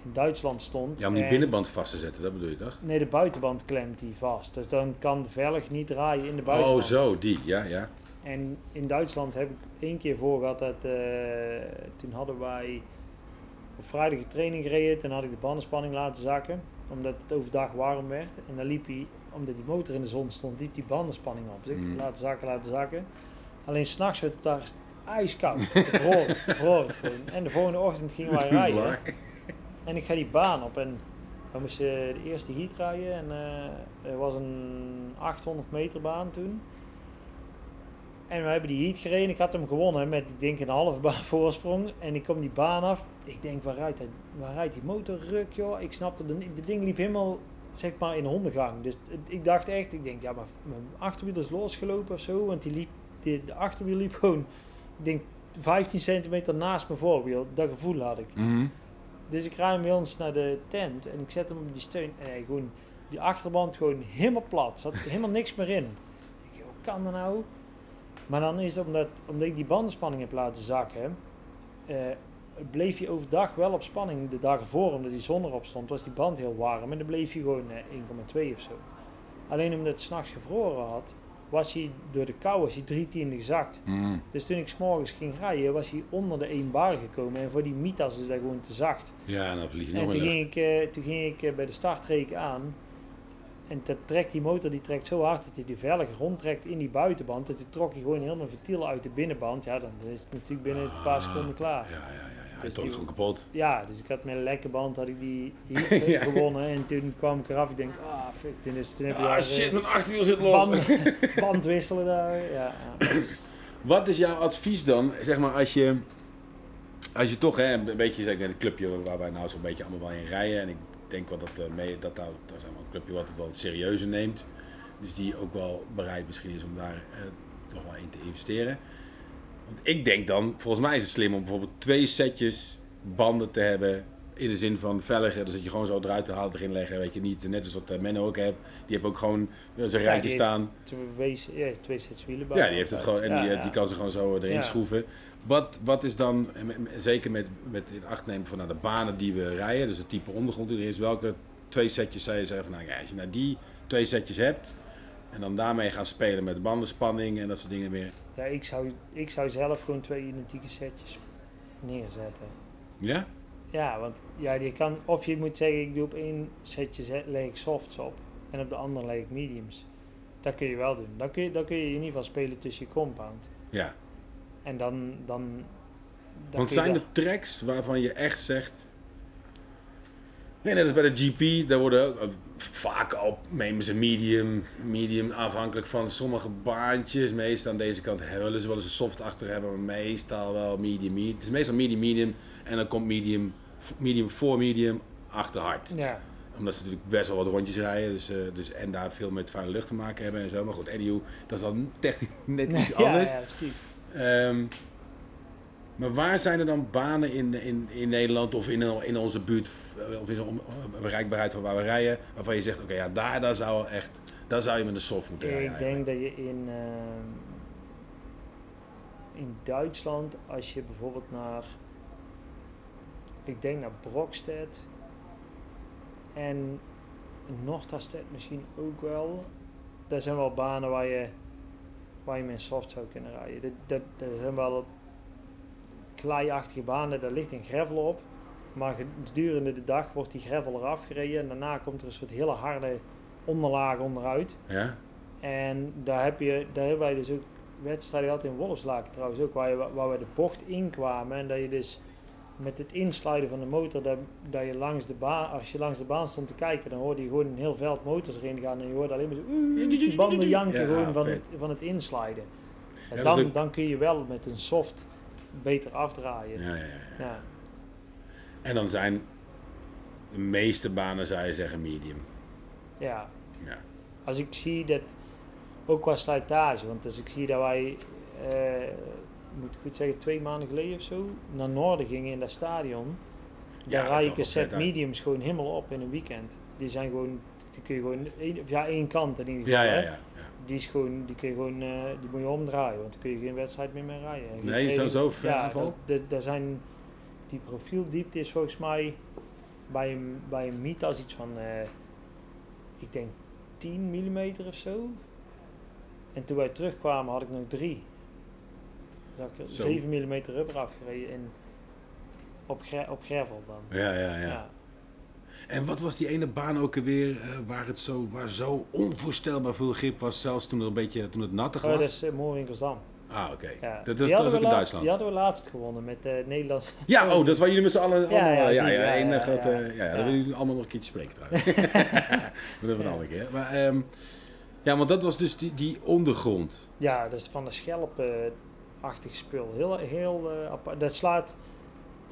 S2: in Duitsland stond.
S1: Ja, om die
S2: en-
S1: binnenband vast te zetten, dat bedoel je toch?
S2: Nee, de buitenband klemt die vast. Dus dan kan de velg niet draaien in de buitenband.
S1: Oh, zo, die, ja, ja.
S2: En in Duitsland heb ik één keer voor gehad dat eh, toen hadden wij op vrijdag een training gereden. Toen had ik de bandenspanning laten zakken, omdat het overdag warm werd. En dan liep hij, omdat die motor in de zon stond, liep die bandenspanning op. Dus ik
S1: Mm.
S2: laten zakken, laten zakken. Alleen s'nachts werd het daar ijskoud. Het gewoon. En de volgende ochtend gingen wij rijden. En ik ga die baan op en We moesten de eerste heat rijden en uh, er was een 800 meter baan toen. En we hebben die heat gereden. Ik had hem gewonnen met, ik denk, een halve baan voorsprong. En ik kom die baan af. Ik denk, waar rijdt, hij, waar rijdt die motor? Ruk, joh. Ik snapte, de, de ding liep helemaal, zeg maar, in hondengang. Dus ik dacht echt, ik denk, ja, maar mijn achterwiel is losgelopen of zo. Want die liep, de achterwiel liep gewoon, ik denk, 15 centimeter naast mijn voorwiel. Dat gevoel had ik.
S1: Mhm.
S2: Dus ik rij hem bij ons naar de tent en ik zet hem op die steun. En hij gewoon, die achterband gewoon helemaal plat. Zat helemaal niks meer in. Ik denk, hoe kan dat nou? Maar dan is het omdat, omdat ik die bandenspanning heb laten zakken, eh, bleef hij overdag wel op spanning. De dagen voor, omdat die zon erop stond, was die band heel warm. En dan bleef hij gewoon eh, 1,2 of zo. Alleen omdat het s'nachts gevroren had, was hij door de kou was hij drie tiende gezakt.
S1: Mhm.
S2: Dus toen ik s'morgens ging rijden, was hij onder de 1 bar gekomen. En voor die Mitas is dat gewoon te zacht.
S1: Ja, en dan vlieg je
S2: En
S1: nog
S2: toen ging, ik, eh, toen ging ik eh, bij de startreken aan. En dat trekt die motor die trekt zo hard dat hij die velg rondtrekt in die buitenband. Dat die trok hij gewoon helemaal ventiel uit de binnenband. Ja, dan is het natuurlijk binnen een paar seconden klaar.
S1: Ja, ja, ja. ja. Hij
S2: Dus
S1: trok
S2: die-
S1: gewoon kapot.
S2: Ja, dus ik had met een lekke band had ik die hier
S1: Ja.
S2: gewonnen. En toen kwam ik eraf. Ik denk, ah fuck, toen, is, toen heb
S1: Ah
S2: daar,
S1: shit,
S2: eh,
S1: mijn achterwiel zit los.
S2: band, band wisselen daar. Ja, ja.
S1: Wat is jouw advies dan, zeg maar, als je, als je toch hè, een beetje, zeg maar, het clubje waar wij nou zo'n beetje allemaal wel in rijden. En ik denk wel dat, eh, mee, dat daar, dat is een clubje wat het wel serieuzer neemt. Dus die ook wel bereid misschien is om daar eh, toch wel in te investeren. Want ik denk dan, volgens mij is het slim om bijvoorbeeld twee setjes banden te hebben. In de zin van velgen, dus dat je gewoon zo eruit te halen, erin leggen. Weet je niet, net als wat eh, Menno ook heeft. Die heeft ook gewoon zijn
S2: Ja,
S1: rijtje staan.
S2: Twee, ja, twee sets wielen.
S1: Ja, die heeft het gewoon en
S2: Ja,
S1: die, die kan ze gewoon zo erin schroeven. Wat, wat is dan, met- zeker met, met in acht nemen van nou, de banen die we rijden, dus het type ondergrond die er is, welke twee setjes zou je zeggen van nou ja, als je nou die twee setjes hebt en dan daarmee gaan spelen met bandenspanning en dat soort dingen meer.
S2: Ja, ik zou, ik zou zelf gewoon twee identieke setjes neerzetten.
S1: Ja?
S2: Ja, want ja, je kan, of je moet zeggen, ik doe op één setje zet, leg ik softs op en op de andere leg ik mediums. Dat kun je wel doen. Dan kun je, dan kun je in ieder geval spelen tussen je compound.
S1: Ja.
S2: En dan. dan, dan
S1: Want zijn er tracks waarvan je echt zegt. Nee, net als bij de GP, daar worden eh, vaak al nemen ze medium, medium afhankelijk van sommige baantjes. Meestal aan deze kant willen ze wel eens een soft achter hebben, maar meestal wel medium, medium. Het is meestal medium, medium en dan komt medium, medium voor medium achter hard.
S2: Ja,
S1: Omdat ze natuurlijk best wel wat rondjes rijden, dus, eh, dus, en daar veel met vuile lucht te maken hebben en zo. Maar goed, anyhow, dat is dan technisch net iets
S2: ja,
S1: anders.
S2: ja, precies.
S1: Ehm, maar waar zijn er dan banen in, in, in Nederland of in, in onze buurt, eh, of in zo'n bereikbaarheid van waar we rijden, waarvan je zegt, oké, ja, daar, daar zou echt, daar zou je met een soft moeten rijden.
S2: Ik denk dat je in, ehm, in Duitsland, als je bijvoorbeeld naar, ik denk naar Brokstedt en Noorderstedt misschien ook wel. Dat zijn wel banen waar je, waar je met soft zou kunnen rijden. Dat, zijn wel kleiachtige banen, daar ligt een gravel op. Maar gedurende de dag wordt die gravel eraf gereden en daarna komt er een soort hele harde onderlaag onderuit.
S1: Ja?
S2: En daar, heb je, daar hebben wij dus ook wedstrijden gehad in Wolfslaken trouwens ook, waar, je, waar we de bocht inkwamen. En dat je dus met het insluiten van de motor, dat, dat je langs de baan, als je langs de baan stond te kijken, dan hoorde je gewoon een heel veld motors erin gaan. En je hoorde alleen maar zo, banden janken
S1: Ja,
S2: gewoon van het, van het insluiten. En
S1: Ja,
S2: dan,
S1: ook-
S2: dan kun je wel met een soft beter afdraaien.
S1: Ja, ja, ja.
S2: Ja.
S1: En dan zijn de meeste banen, zou je zeggen, medium.
S2: ja.
S1: Ja.
S2: als ik zie dat, ook qua slijtage, want als ik zie dat wij, eh, moet ik goed zeggen, twee maanden geleden of zo, naar Noorden gingen in dat stadion,
S1: Ja,
S2: daar
S1: zag
S2: ik een set mediums gewoon helemaal op in een weekend. Die zijn gewoon, die kun je gewoon, één, ja, één kant in ieder
S1: Ja,
S2: geval.
S1: ja, ja. ja.
S2: Die is gewoon, die kun je gewoon, eh, die moet je omdraaien, want dan kun je geen wedstrijd meer mee rijden. Geen
S1: Nee, zo- zo ver
S2: Ja, daar zijn, die profieldiepte is volgens mij bij een, bij een Mitas iets van, eh, ik denk 10 mm of zo. En toen wij terugkwamen had ik nog drie. Dus ik er
S1: Zo.
S2: 7 mm rubber afgereden en op, op gravel dan.
S1: Ja, ja, ja. En wat was die ene baan ook alweer, eh, waar, het zo, waar zo onvoorstelbaar veel grip was, zelfs toen, er een beetje, toen het nattig
S2: Oh,
S1: was?
S2: dat is uh, Moorwinkersdam.
S1: Ah, oké.
S2: Ja.
S1: Dat, dat is ook in
S2: laatst-
S1: Duitsland.
S2: Die hadden we laatst gewonnen met eh Nederlands.
S1: Ja, oh, dat waar jullie met z'n allen
S2: Ja,
S1: allemaal...
S2: ja,
S1: Ja, ja, ja,
S2: ja, ja,
S1: grote... Ja,
S2: ja.
S1: ja,
S2: Ja.
S1: willen jullie allemaal nog een keertje spreken trouwens. dat hebben we een
S2: Ja.
S1: andere keer. Maar, ehm, ja, want dat was dus die, die ondergrond.
S2: Ja, dat is van de schelp-achtig spul. Heel, heel eh, apart. Dat slaat...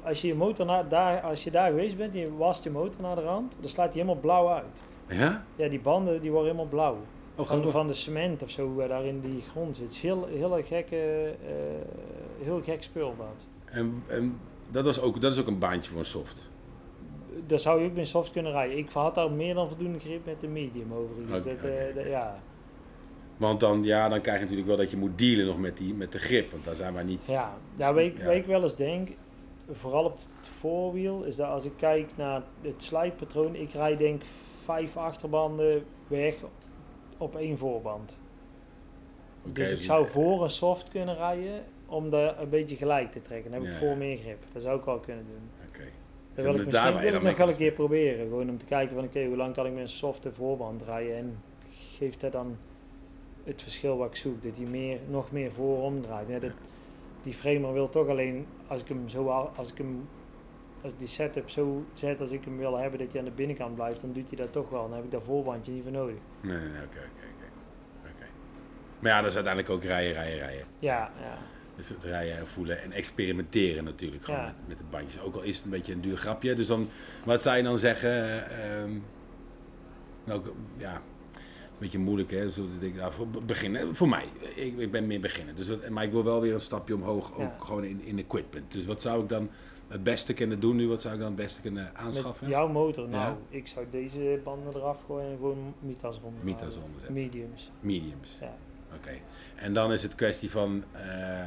S2: Als je, je motor na, daar, als je daar geweest bent en je wast je motor naar de rand, dan slaat die helemaal blauw uit.
S1: Ja?
S2: Ja, die banden die worden helemaal blauw.
S1: Oh,
S2: Van,
S1: grappig.
S2: van de cement of zo daar in die grond zit. Het is heel, heel, gekke, eh, heel gek spul dat.
S1: En, en dat, was ook, dat is ook een baantje voor een soft.
S2: Daar zou je ook met soft kunnen rijden. Ik had daar meer dan voldoende grip met de medium overigens. Dat, eh, dat- ja.
S1: Want dan, ja, dan krijg je natuurlijk wel dat je moet dealen nog met, die, met de grip. Want daar zijn wij niet...
S2: Ja, ik,
S1: Ja.
S2: wat ik wel eens denk, vooral op het voorwiel, is dat als ik kijk naar het slijtpatroon, ik rijd denk vijf achterbanden weg op één voorband. Dus ik zou voor een soft kunnen rijden om dat een beetje gelijk te trekken. Dan heb ik
S1: Ja,
S2: voor meer grip. Dat zou ik wel kunnen doen.
S1: Oké.
S2: Dat wil ik,
S1: Dus
S2: misschien,
S1: daar waar je
S2: wil ik nog wel een keer proberen. Gewoon om te kijken van oké, hoe lang kan ik met een softe voorband rijden en geeft dat dan het verschil wat ik zoek. Dat hij meer, nog meer voorom draait. Ja, dat, die framer wil toch alleen, als ik hem zo, al- als ik hem, als die setup zo zet als ik hem wil hebben, dat hij aan de binnenkant blijft, dan doet hij dat toch wel. Dan heb ik dat voorbandje niet voor nodig.
S1: Nee, nee, nee, oké, oké, oké. Maar ja, dat is uiteindelijk ook rijden, rijden, rijden.
S2: Ja, ja.
S1: Dus het rijden en voelen en experimenteren natuurlijk gewoon
S2: Ja.
S1: met, met de bandjes. Ook al is het een beetje een duur grapje. Dus dan, wat zou je dan zeggen? eh, ehm, nou, ja, beetje moeilijk hè. Dus ik denk, nou, voor be- beginnen, voor mij, ik, ik ben meer beginnen. Dus dat, maar ik wil wel weer een stapje omhoog, ook
S2: Ja.
S1: gewoon in, in equipment. Dus wat zou ik dan het beste kunnen doen nu? Wat zou ik dan het beste kunnen
S2: Met
S1: aanschaffen?
S2: jouw motor, nou,
S1: Ja.
S2: ik zou deze banden eraf gooien en gewoon Mitas eronder
S1: Mitas zetten.
S2: Mediums.
S1: Mediums.
S2: Ja.
S1: Oké. En dan is het kwestie van, eh,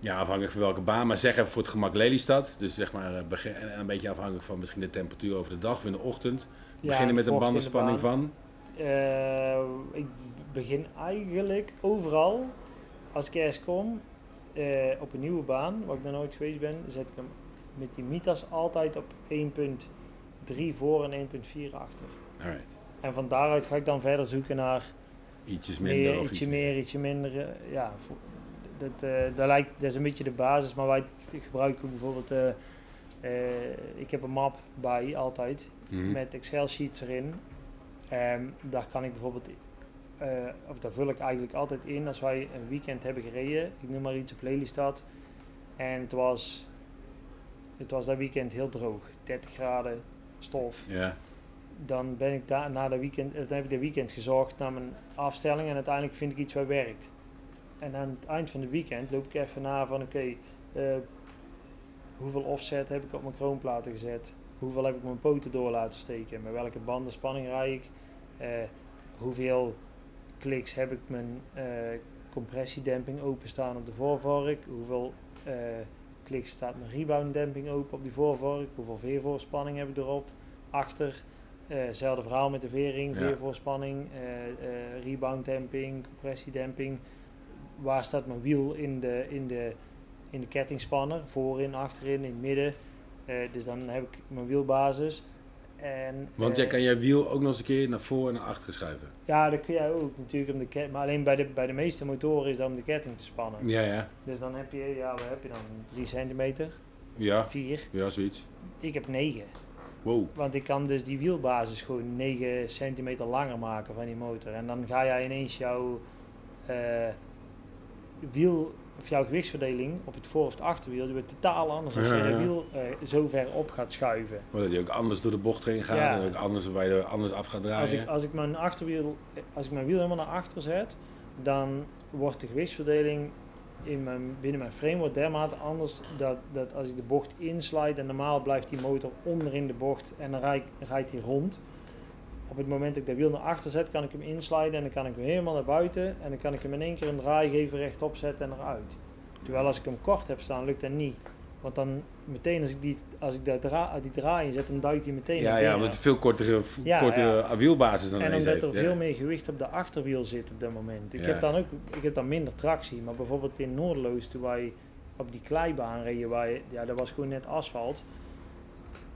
S1: ja, afhankelijk van welke baan, maar zeg even voor het gemak Lelystad. Dus zeg maar, eh, begin, en een beetje afhankelijk van misschien de temperatuur over de dag of in de ochtend. Beginnen met een bandenspanning
S2: baan.
S1: van.
S2: Eh, ik begin eigenlijk overal, als ik ergens kom, eh, op een nieuwe baan, waar ik nog nooit geweest ben, zet ik hem met die Mitas altijd op 1.3 voor en 1.4 achter.
S1: Alright.
S2: En van daaruit ga ik dan verder zoeken naar
S1: Ietsjes minder
S2: meer,
S1: of
S2: ietsje
S1: iets
S2: meer, ietsje minder. eh, ja, voor- dat, dat, lijkt, dat is een beetje de basis, maar wij gebruiken bijvoorbeeld, ik heb een map bij altijd,
S1: Mhm.
S2: met Excel sheets erin. Ehm, daar kan ik bijvoorbeeld, eh, of daar vul ik eigenlijk altijd in als wij een weekend hebben gereden. Ik noem maar iets op Lelystad. En het was, het was dat weekend heel droog, 30 graden, stof.
S1: Ja,
S2: Dan ben ik daar na de weekend, eh, dan heb ik de weekend gezocht naar mijn afstelling en uiteindelijk vind ik iets wat werkt. En aan het eind van het weekend loop ik even na van oké, eh, hoeveel offset heb ik op mijn kroonplaten gezet? Hoeveel heb ik mijn poten door laten steken? Met welke bandenspanning rijd ik? Eh, hoeveel kliks heb ik mijn eh, compressiedemping openstaan op de voorvork? Hoeveel eh, kliks staat mijn rebounddemping open op die voorvork? Hoeveel veervoorspanning heb ik erop? Achter, hetzelfde verhaal met de vering,
S1: Ja.
S2: veervoorspanning, rebounddemping, compressiedemping. Waar staat mijn wiel in de, in de, in de kettingspanner? Voorin, achterin, in het midden. Eh, dus dan heb ik mijn wielbasis. En,
S1: want
S2: eh,
S1: jij kan je wiel ook nog eens een keer naar voren en naar achter schuiven.
S2: Ja, dat kun jij ook natuurlijk om de ketting. Maar alleen bij de, bij de meeste motoren is dat om de ketting te spannen.
S1: Ja, ja.
S2: Dus dan heb je, ja, wat heb je dan? 3 centimeter?
S1: Ja,
S2: 4?
S1: ja zoiets.
S2: Ik heb 9.
S1: Wow.
S2: Want ik kan dus die wielbasis gewoon 9 centimeter langer maken van die motor. En dan ga jij ineens jouw eh, wiel, of jouw gewichtsverdeling op het voor- of het achterwiel, die wordt totaal anders als je
S1: Ja,
S2: wiel eh, zo ver op gaat schuiven.
S1: Maar dat die ook anders door de bocht heen gaat
S2: Ja.
S1: en ook anders, waar je er anders af gaat draaien.
S2: Als ik, als ik mijn achterwiel, als ik mijn wiel helemaal naar achter zet, dan wordt de gewichtsverdeling in mijn, binnen mijn frame wordt dermate anders dat, dat als ik de bocht insluit en normaal blijft die motor onder in de bocht en dan rijd- rijdt hij rond. Op het moment dat ik de wiel naar achter zet, kan ik hem insluiten en dan kan ik hem helemaal naar buiten en dan kan ik hem in één keer een draai geven rechtop zetten en eruit. Terwijl als ik hem kort heb staan, lukt dat niet. Want dan meteen als ik die, als ik dat dra die draai inzet, dan duikt hij meteen
S1: ja, ja, omdat het veel kortere,
S2: Ja,
S1: kortere wielbasis dan
S2: En omdat
S1: heeft.
S2: er
S1: ja.
S2: veel meer gewicht op de achterwiel zit op dat moment. Ik,
S1: Ja.
S2: heb dan ook, ik heb dan minder tractie. Maar bijvoorbeeld in Noordeloos, toen wij op die kleibaan reden, waar je- ja, dat was gewoon net asfalt.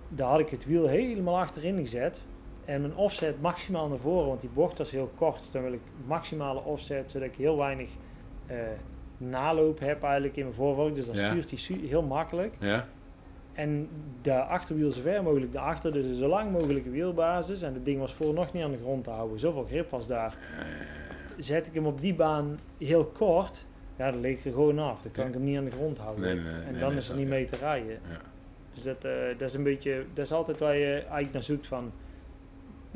S2: Daar had ik het wiel helemaal achterin gezet. En mijn offset maximaal naar voren, want die bocht was heel kort. Dus dan wil ik maximale offset, zodat ik heel weinig eh, naloop heb eigenlijk in mijn voorvork. Dus dan
S1: Ja.
S2: stuurt hij heel makkelijk.
S1: Ja?
S2: En de achterwiel zo ver mogelijk daarachter, dus een zo lang mogelijke wielbasis. En het ding was voor nog niet aan de grond te houden. Zoveel grip was daar. Zet ik hem op die baan heel kort, ja, dan leek ik er gewoon af. Dan kan
S1: Ja.
S2: ik hem niet aan de grond houden.
S1: Nee, nee, nee,
S2: en dan is er niet mee te rijden.
S1: Ja.
S2: Dus dat, eh, dat is een beetje, dat is altijd waar je eigenlijk naar zoekt van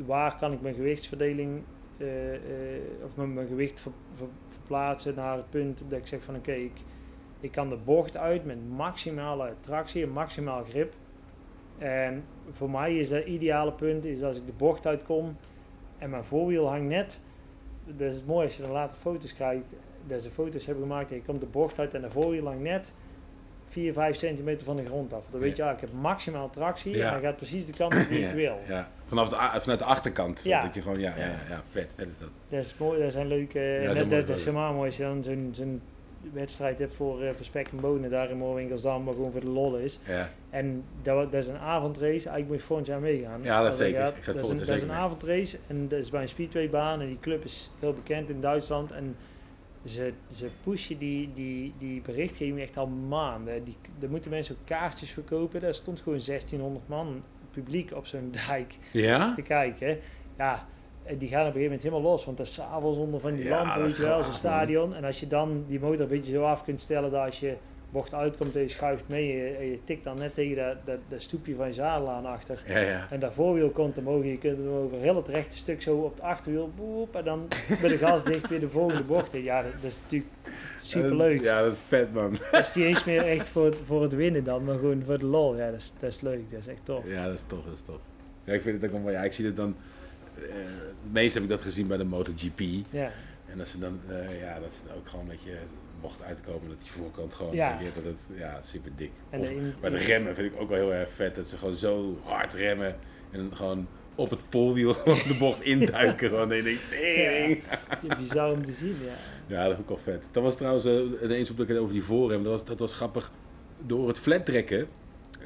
S2: waar kan ik mijn gewichtsverdeling eh, eh, of mijn, gewicht ver- ver- verplaatsen naar het punt dat ik zeg van oké, ik, ik kan de bocht uit met maximale tractie en maximaal grip. En voor mij is dat ideale punt is als ik de bocht uitkom en mijn voorwiel hangt net. Dat is het mooie als je dan later foto's krijgt. Dat ze foto's hebben gemaakt en je komt de bocht uit en de voorwiel hangt net 4, 5 centimeter van de grond af. Dan weet je, ah, ik heb maximaal tractie
S1: Ja.
S2: en hij gaat precies de kant die ik wil.
S1: Ja. Vanaf de, vanuit de achterkant.
S2: Ja.
S1: Dat je gewoon, ja, ja,
S2: Ja.
S1: ja, vet, vet is dat.
S2: Dat is mooi, dat zijn leuke.
S1: Ja, dat is
S2: dat, dat helemaal mooi als je dan zo'n zo'n wedstrijd hebt voor, eh voor spek en bonen daar in Moorwinkelsdam, maar gewoon voor de lol is.
S1: Ja.
S2: En dat, dat is een avondrace, eigenlijk moet je volgend jaar meegaan.
S1: Ja, dat zeker.
S2: gaat.
S1: Ik
S2: dat, is een, dat is een avondrace en dat is bij een speedwaybaan en die club is heel bekend in Duitsland. En ze, ze pushen die, die, die berichtgeving echt al maanden. Die, daar moeten mensen ook kaartjes verkopen. Daar stond gewoon 1600 man publiek op zo'n dijk
S1: Ja?
S2: te kijken. Ja, en die gaan op een gegeven moment helemaal los. Want dat is s'avonds onder van die
S1: Ja,
S2: lampen, weet je wel, zo'n stadion. En als je dan die motor een beetje zo af kunt stellen dat als je bocht uitkomt en je schuift mee en je, je tikt dan net tegen dat, dat, dat stoepje van je zadel aan achter.
S1: Ja, ja.
S2: En dat voorwiel komt omhoog en je kunt hem over heel het rechte stuk zo op het achterwiel, boep, en dan met de gas dicht weer de volgende bocht. Ja, dat, dat is natuurlijk super leuk.
S1: Ja, dat is vet, man.
S2: Dat is niet eens meer echt voor, voor het winnen dan, maar gewoon voor de lol. Ja, dat is, dat is leuk, dat is echt tof.
S1: Ja, dat is tof, dat is tof. Ja, ik vind het ook wel. Ja, ik zie het dan... eh, het meest heb ik dat gezien bij de MotoGP.
S2: Ja,
S1: En dat ze dan, eh, ja, dat dan ook gewoon een beetje mocht uitkomen. Dat die voorkant gewoon,
S2: Ja.
S1: dat het, ja, super dik.
S2: En
S1: Of
S2: de in-
S1: de remmen vind ik ook wel heel erg vet. Dat ze gewoon zo hard remmen. En gewoon op het voorwiel de bocht induiken. gewoon, en je denkt, tering.
S2: ja, bizar om te zien, ja.
S1: Ja, dat vond ik wel vet. Dat was trouwens uh, ineens op dat ik het over die voorrem. Dat was, dat was grappig. Door het flat trekken.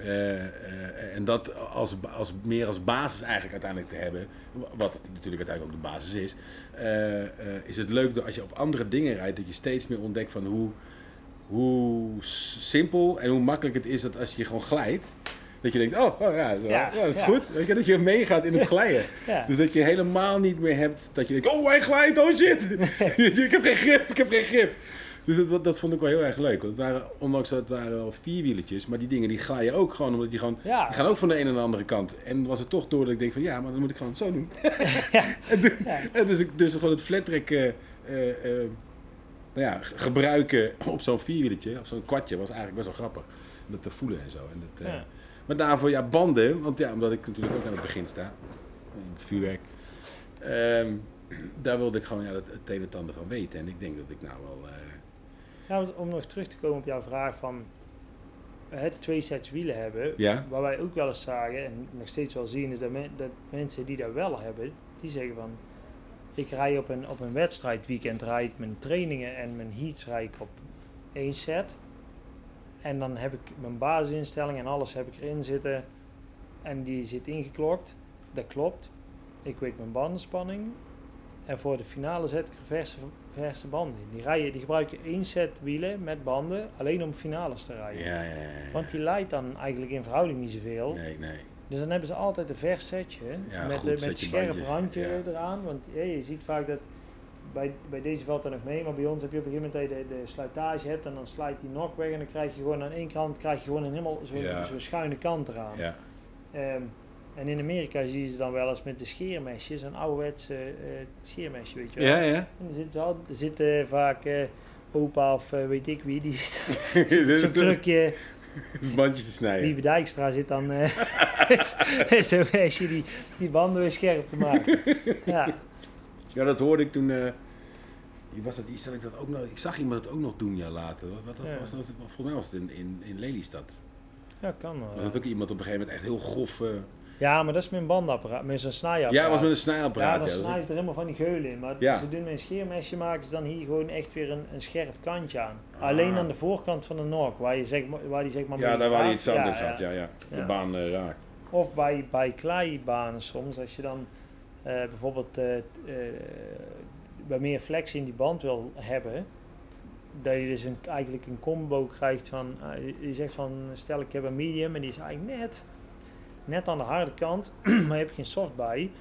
S1: Eh, eh, en dat als, als, meer als basis eigenlijk uiteindelijk te hebben. Wat natuurlijk uiteindelijk ook de basis is. eh, is het leuk dat als je op andere dingen rijdt. Dat je steeds meer ontdekt van hoe, hoe simpel en hoe makkelijk het is dat als je gewoon glijdt. Dat je denkt, oh, oh ja, zo, ja,
S2: Ja,
S1: dat is
S2: ja.
S1: goed. Weet je, dat je meegaat in het glijden. Dus dat je helemaal niet meer hebt dat je denkt, oh hij glijdt, oh shit. ik heb geen grip, ik heb geen grip. Dus dat, dat vond ik wel heel erg leuk. Want het waren, ondanks dat het waren wel vierwieletjes, maar die dingen die glijden ook gewoon, omdat die gewoon,
S2: Ja.
S1: die gaan ook van de ene naar de andere kant. En was het toch door dat ik denk van, ja, maar dan moet ik gewoon zo doen. en, toen-
S2: Ja.
S1: en dus, ik- dus gewoon het flattreck eh, eh, eh, nou ja, gebruiken op zo'n vierwieletje, of zo'n kwartje, was eigenlijk best wel grappig. Om dat te voelen en zo. En dat, maar daarvoor, ja, banden, want ja, omdat ik natuurlijk ook aan het begin sta, in het vuurwerk. Ehm, daar wilde ik gewoon ja, het, het een en ander van weten. En ik denk dat ik nou wel...
S2: Ja, want om nog terug te komen op jouw vraag van het twee sets wielen hebben.
S1: ja?
S2: Waar wij ook wel eens zagen en nog steeds wel zien, is dat, men- dat mensen die dat wel hebben, die zeggen van ik rij op een, op een wedstrijdweekend, rijd ik mijn trainingen en mijn heats rijd ik op één set. En dan heb ik mijn basisinstelling en alles heb ik erin zitten. En die zit ingeklokt. Dat klopt. Ik weet mijn bandenspanning. En voor de finale zet ik er verse, verse banden in. Die, rijden, die gebruiken één set wielen met banden alleen om finales te rijden.
S1: Ja, ja, ja.
S2: Want die leidt dan eigenlijk in verhouding niet zoveel.
S1: Nee, nee.
S2: Dus dan hebben ze altijd een vers setje
S1: Ja,
S2: met,
S1: goed
S2: eh, met
S1: setje
S2: scherp
S1: bandjes,
S2: randje eraan. Want ja, je ziet vaak dat bij, bij deze valt dat nog mee, maar bij ons heb je op een gegeven moment dat je de, de sluitage hebt en dan slijt die nok weg en dan krijg je gewoon aan één kant krijg je gewoon een helemaal zo'n zo'n schuine kant eraan.
S1: Ja,
S2: Ehm, en in Amerika zie je ze dan wel eens met de scheermesjes, een ouderwetse eh scheermesje, weet je wel.
S1: ja. ja.
S2: En er zitten, al, zitten vaak eh, opa of eh, weet ik wie, die zit zo'n krukje.
S1: bandjes te snijden.
S2: Wiebe Dijkstra zit dan zo'n mesje die, die banden weer scherp te maken. Ja,
S1: Ja, dat hoorde ik toen. was dat iets dat ik dat ook nog. Ik zag iemand het ook nog doen, ja, later. Wat,
S2: Ja.
S1: was dat? Volgens mij was het in, in, in Lelystad.
S2: ja kan
S1: Was
S2: wel.
S1: dat ook iemand op een gegeven moment echt heel grof.
S2: Ja, maar dat is met een bandapparaat, met zo'n snijapparaat.
S1: ja, was met een
S2: Ja,
S1: snijdapparaat.
S2: dan
S1: Ja, dat is-
S2: snijden ze er helemaal van die geulen in. Maar
S1: Ja.
S2: ze doen met een scheermesje maken ze dan hier gewoon echt weer een, een scherp kantje aan.
S1: Ah.
S2: Alleen aan de voorkant van de nok, waar, je zeg, maar- waar die zeg maar
S1: ja, daar waar hij het zand in gaat.
S2: ja.
S1: Ja. De baan eh, raakt.
S2: Of bij, bij kleibanen soms, als je dan eh, bijvoorbeeld eh, eh, bij meer flex in die band wil hebben, dat je dus een, eigenlijk een combo krijgt van, je zegt van, stel ik heb een medium en die is eigenlijk net, net aan de harde kant, maar je hebt geen soft bij,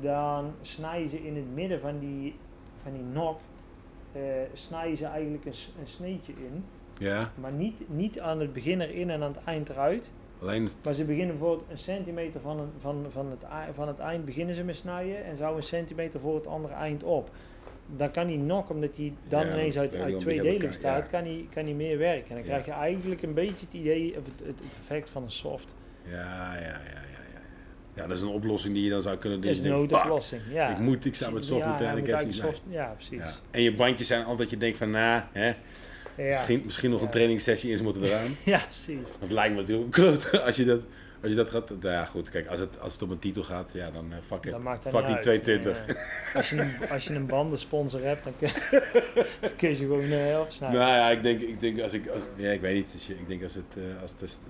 S2: dan snij je ze in het midden van die, van die nok, eh snij je ze eigenlijk een, een sneetje in,
S1: Ja,
S2: maar niet, niet aan het begin erin en aan het eind eruit,
S1: alleen het-
S2: maar ze beginnen bijvoorbeeld een centimeter van, een, van, van, het, van het eind beginnen ze met snijden en zo een centimeter voor het andere eind op. Dan kan die nok, omdat die dan
S1: Ja,
S2: ineens uit, uit twee delen
S1: elkaar,
S2: bestaat,
S1: ja.
S2: kan, die, kan die meer werken. En dan
S1: Ja.
S2: krijg je eigenlijk een beetje het idee, of het, het, het effect van een soft.
S1: Ja, ja, ja, ja, ja. dat is een oplossing die je dan zou kunnen
S2: Dat is
S1: doen.
S2: een noodoplossing. Ja.
S1: Ik moet, ik zou met soft
S2: ja,
S1: moeten en ik heb niet
S2: soft. Ja, precies.
S1: Ja. En je bandjes zijn altijd dat je denkt van, nou, hè,
S2: Ja,
S1: misschien, misschien nog een trainingssessie is moeten eraan.
S2: ja precies.
S1: Het lijkt me natuurlijk kloot als je dat, als je dat gaat. Nou ja, goed, kijk, als het, als het om een titel gaat, ja, dan eh, fuck it.
S2: Dat maakt dat
S1: Fuck die
S2: uit.
S1: 220.
S2: Nee, nee. Als, je een, als je een bandensponsor hebt, dan kun, dan kun je ze gewoon uh, opsnijden.
S1: Nou ja, ik denk, ik denk als ik, als, ja, ik weet niet, als je, ik denk als het, eh, als de, st-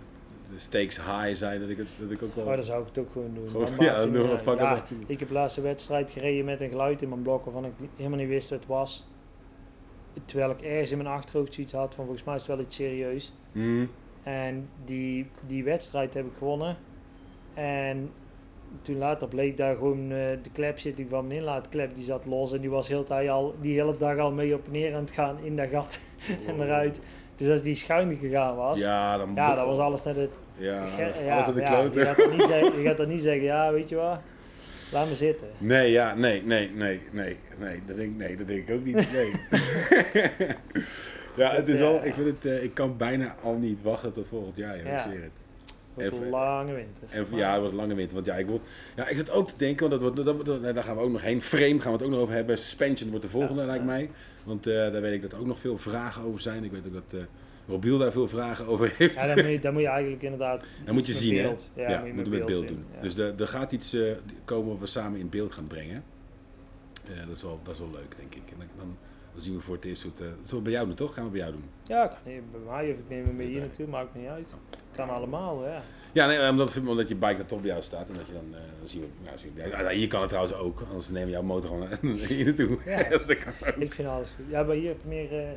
S1: de stakes high zijn, dat ik het, dat ik ook wel.
S2: Oh, dan zou ik het ook gewoon doen.
S1: Gewoon- ja, dan doen we fuck
S2: Ja. Ik heb laatste wedstrijd gereden met een geluid in mijn blok waarvan ik helemaal niet wist wat het was. Terwijl ik ergens in mijn achterhoofd zoiets had van volgens mij is het wel iets serieus.
S1: Hmm.
S2: En die, die wedstrijd heb ik gewonnen. En toen later bleek daar gewoon eh, de klepzitting van mijn inlaatklep, die zat los. En die was heel tijd al, die hele dag al mee op en neer aan het gaan in dat gat en eruit. Dus als die schuin gegaan was, ja,
S1: Ja, dan
S2: dat was alles net het
S1: Ja,
S2: ja,
S1: de
S2: ja, je, gaat niet zeggen, je gaat er niet zeggen, ja, weet je wat, laat me zitten.
S1: Nee, ja, nee, nee, nee, nee, nee, dat denk, nee, dat denk ik ook niet. Nee. ja, het is
S2: Ja.
S1: wel, ik vind het, eh, ik kan bijna al niet wachten tot volgend jaar, joh,
S2: Ja.
S1: ik zweer het.
S2: Wordt een lange winter.
S1: En ja, het wordt een lange winter. Want ja, ik wil, ja, ik zit ook te denken, want dat wordt, dat, dat- daar gaan we ook nog heen. Frame gaan we het ook nog over hebben. Suspension wordt de volgende,
S2: Ja,
S1: lijkt
S2: ja.
S1: mij. Want eh, daar weet ik dat er ook nog veel vragen over zijn. Ik weet ook dat eh Robiel daar veel vragen over heeft.
S2: Ja, dan moet, je, dan moet je eigenlijk inderdaad
S1: Dan moet je zien,
S2: met
S1: hè?
S2: beeld.
S1: Ja,
S2: Ja, moet je
S1: moeten we met beeld doen.
S2: Ja.
S1: Dus er, gaat iets eh, komen wat we samen in beeld gaan brengen. Dat, is wel, dat is wel leuk, denk ik. En dan, dan, dan zien we voor het eerst hoe het... dat zullen we bij jou doen, toch? Gaan we bij jou doen.
S2: ja, kan niet bij mij of ik neem hem mee hier naartoe, maakt me niet uit. Kan allemaal, ja.
S1: Ja, nee, omdat, omdat je bike dan toch bij jou staat. En dat je dan, eh, dan zien we... Nou, zien we ja, hier kan het trouwens ook. Anders nemen we jouw motor gewoon hier naartoe.
S2: Ja.
S1: dat kan ook.
S2: Ik vind alles goed. Ja, maar hier heb je meer eh,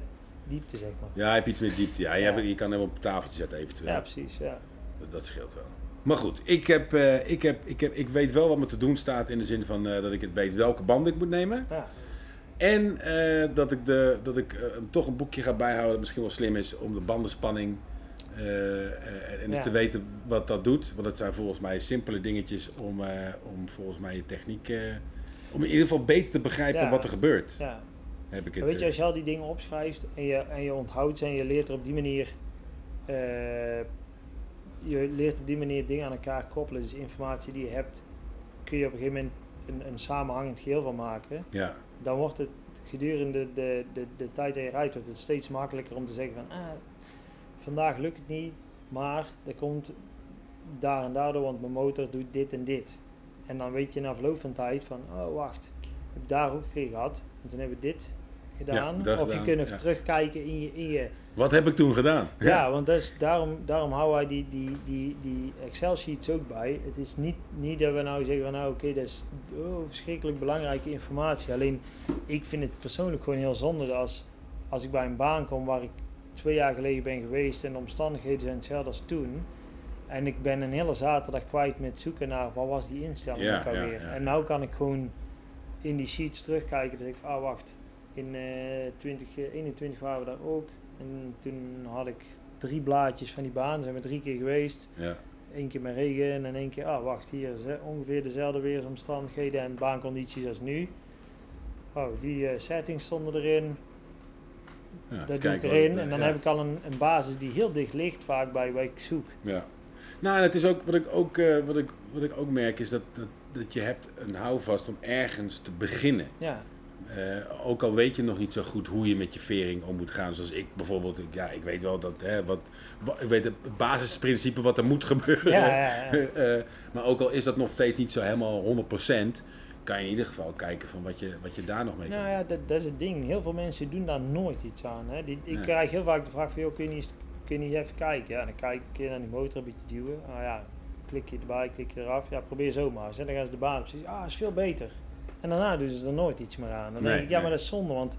S2: diepte, zeg maar.
S1: Ja, heb je iets meer diepte. Ja, je,
S2: Ja.
S1: hebt- je kan hem op een tafeltje zetten eventueel.
S2: Ja, precies, ja.
S1: Dat, dat scheelt wel. Maar goed, ik, heb, eh, ik, heb, ik, heb, ik weet wel wat me te doen staat in de zin van eh, dat ik het weet welke banden ik moet nemen.
S2: ja.
S1: En eh, dat ik, de, dat ik eh, toch een boekje ga bijhouden dat misschien wel slim is om de bandenspanning eh, eh, en dus
S2: Ja.
S1: te weten wat dat doet. Want dat zijn volgens mij simpele dingetjes om, eh, om volgens mij je techniek, eh, om in ieder geval beter te begrijpen
S2: Ja.
S1: wat er gebeurt.
S2: ja.
S1: Heb ik het,
S2: weet je, als je al die dingen opschrijft en je, en je onthoudt ze en je leert er op die manier, eh, je leert op die manier dingen aan elkaar koppelen. Dus informatie die je hebt, kun je op een gegeven moment een, een samenhangend geheel van maken.
S1: ja,
S2: Dan wordt het gedurende de, de, de tijd dat je rijdt, wordt het steeds makkelijker om te zeggen van, ah, vandaag lukt het niet, maar dat komt daar en daardoor, want mijn motor doet dit en dit. En dan weet je na verloop van tijd van, oh wacht, ik heb daar ook een keer gehad. En toen hebben we dit gedaan. of
S1: gedaan,
S2: je kunt nog
S1: ja.
S2: terugkijken in je, in je
S1: wat heb ik toen gedaan?
S2: ja, want dat is, daarom, daarom houden wij die, die, die, die Excel-sheets ook bij. Het is niet, niet dat we nou zeggen van nou oké, dat is oh, verschrikkelijk belangrijke informatie. Alleen ik vind het persoonlijk gewoon heel zonde als, als ik bij een baan kom waar ik twee jaar geleden ben geweest en de omstandigheden zijn hetzelfde als toen. En ik ben een hele zaterdag kwijt met zoeken naar wat was die instelling
S1: Ja,
S2: ook alweer.
S1: ja, ja.
S2: En nou kan ik gewoon in die sheets terugkijken. Dat ik, ah wacht, in eh 2021 waren we daar ook. En toen had ik drie blaadjes van die baan, zijn we drie keer geweest.
S1: Ja.
S2: Eén keer met regen en één keer, ah wacht, hier is hè, ongeveer dezelfde weersomstandigheden en baancondities als nu. Oh, die eh, settings stonden erin,
S1: Ja,
S2: dat doe ik erin.
S1: eh,
S2: en dan
S1: ja.
S2: heb ik al een, een basis die heel dicht ligt vaak bij wat ik zoek.
S1: Ja. Nou, en het is ook wat ik ook, eh, wat ik, wat ik ook merk is dat, dat, dat je hebt een houvast om ergens te beginnen.
S2: Ja,
S1: Eh, ook al weet je nog niet zo goed hoe je met je vering om moet gaan. Zoals ik bijvoorbeeld, ik, ja, ik weet wel dat, hè, wat, wa- ik weet het basisprincipe wat er moet gebeuren.
S2: ja, ja. ja.
S1: Eh, maar ook al is dat nog steeds niet zo helemaal 100%, kan je in ieder geval kijken van wat je, wat je daar nog mee kan
S2: Nou ja, dat, dat is het ding. Heel veel mensen doen daar nooit iets aan. Hè. Die, ik
S1: Nee.
S2: krijg heel vaak de vraag van, joh, kun je niet, kun je niet even kijken? Ja, dan kijk ik een keer naar die motor, een beetje duwen. Ah ja, klik je erbij, klik je eraf. Ja, probeer zo maar eens. En dan gaan ze de baan op. Ah, is veel beter. En daarna doen ze er nooit iets meer aan. Dan
S1: Nee,
S2: denk ik, ja,
S1: nee.
S2: maar dat is zonde, want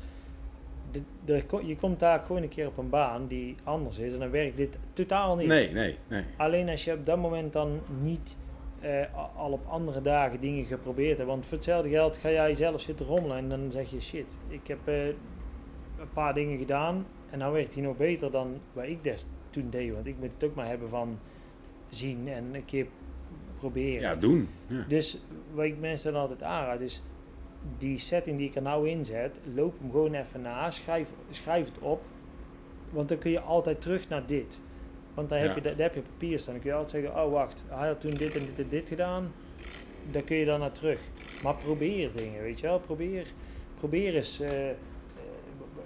S2: de- je komt daar gewoon een keer op een baan die anders is en dan werkt dit totaal niet.
S1: Nee, nee, nee.
S2: Alleen als je op dat moment dan niet eh, al op andere dagen dingen geprobeerd hebt. Want voor hetzelfde geld ga jij zelf zitten rommelen en dan zeg je shit, ik heb eh, een paar dingen gedaan en nou werkt hij nog beter dan wat ik des toen deed. Want ik moet het ook maar hebben van zien en een keer proberen.
S1: Ja, doen. Ja.
S2: Dus wat ik mensen dan altijd aanraad is die setting die ik er nou in zet, loop hem gewoon even na, schrijf, schrijf het op. Want dan kun je altijd terug naar dit. Want dan heb, je, daar heb je papier staan. Dan kun je altijd zeggen, oh wacht, hij had toen dit en dit en dit gedaan. Daar kun je dan naar terug. Maar probeer dingen, weet je wel. Probeer, probeer eens, eh, eh,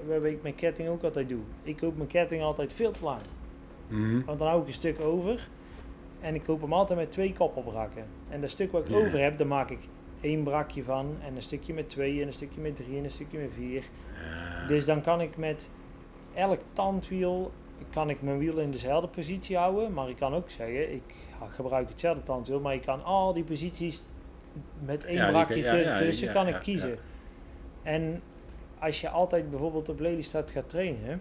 S2: wat ik mijn ketting ook altijd doe. Ik koop mijn ketting altijd veel te lang.
S1: Mhm.
S2: Want dan hou ik een stuk over. En ik koop hem altijd met twee koppelbrakken. En dat stuk wat ik over heb, daar maak ik één brakje van. En een stukje met twee, en een stukje met drie, en een stukje met vier. Dus dan kan ik met elk tandwiel, kan ik mijn wiel in dezelfde positie houden. Maar ik kan ook zeggen, ik gebruik hetzelfde tandwiel. Maar ik kan al die posities met één
S1: Ja,
S2: brakje
S1: ja, ja,
S2: tussen kan ik kiezen. En als je altijd bijvoorbeeld op Lelystad gaat trainen,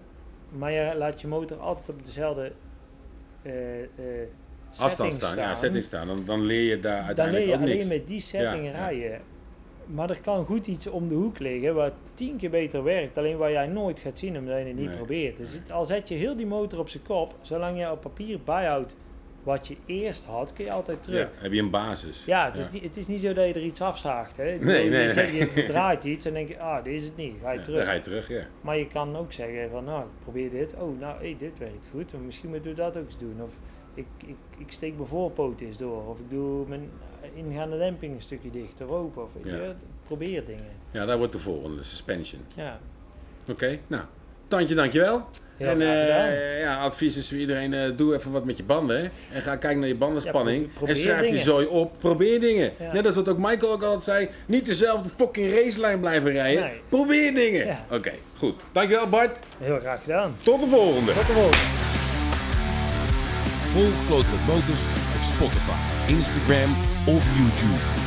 S2: maar je laat je motor altijd op dezelfde eh,
S1: Afstand
S2: setting
S1: staan, ja, setting staan. Dan, dan leer je daar
S2: dan leer
S1: uiteindelijk
S2: je alleen met die setting rijden. Maar er kan goed iets om de hoek liggen wat tien keer beter werkt. Alleen waar jij nooit gaat zien omdat je het niet
S1: Nee.
S2: probeert. Dus al zet je heel die motor op zijn kop, zolang je op papier bijhoudt wat je eerst had, kun je altijd terug.
S1: Ja, heb je een basis.
S2: Ja, het, Is niet, het is niet zo dat je er iets afzaagt. Hè?
S1: Nee,
S2: je, zegt-
S1: nee.
S2: je draait iets en denk je, ah, dit is het niet, ga je
S1: Ja,
S2: terug.
S1: Dan ga je terug, ja.
S2: Maar je kan ook zeggen van, nou, ik probeer dit. Oh, nou, hey, dit werkt goed. En misschien moeten we dat ook eens doen. Of ik, ik, ik steek mijn voorpoot eens door. Of ik doe mijn ingaande demping een stukje dichter open. Of
S1: Ja.
S2: je, probeer dingen.
S1: Ja, daar wordt de volgende, de suspension.
S2: Ja,
S1: Oké, nou. Tandje, dankjewel.
S2: heel
S1: en eh, ja, advies is voor iedereen, eh, doe even wat met je banden. hè. En ga kijken naar je bandenspanning.
S2: Ja,
S1: en schrijf
S2: dingen.
S1: zooi op. Probeer dingen.
S2: Ja.
S1: Net als wat ook Michael ook altijd zei. Niet dezelfde fucking racelijn blijven rijden.
S2: Nee.
S1: Probeer dingen.
S2: Ja.
S1: Oké, goed. Dankjewel Bart.
S2: Heel graag gedaan.
S1: Tot de volgende.
S2: Tot de volgende.
S3: Volg Cloudlet Motors op Spotify, Instagram of YouTube.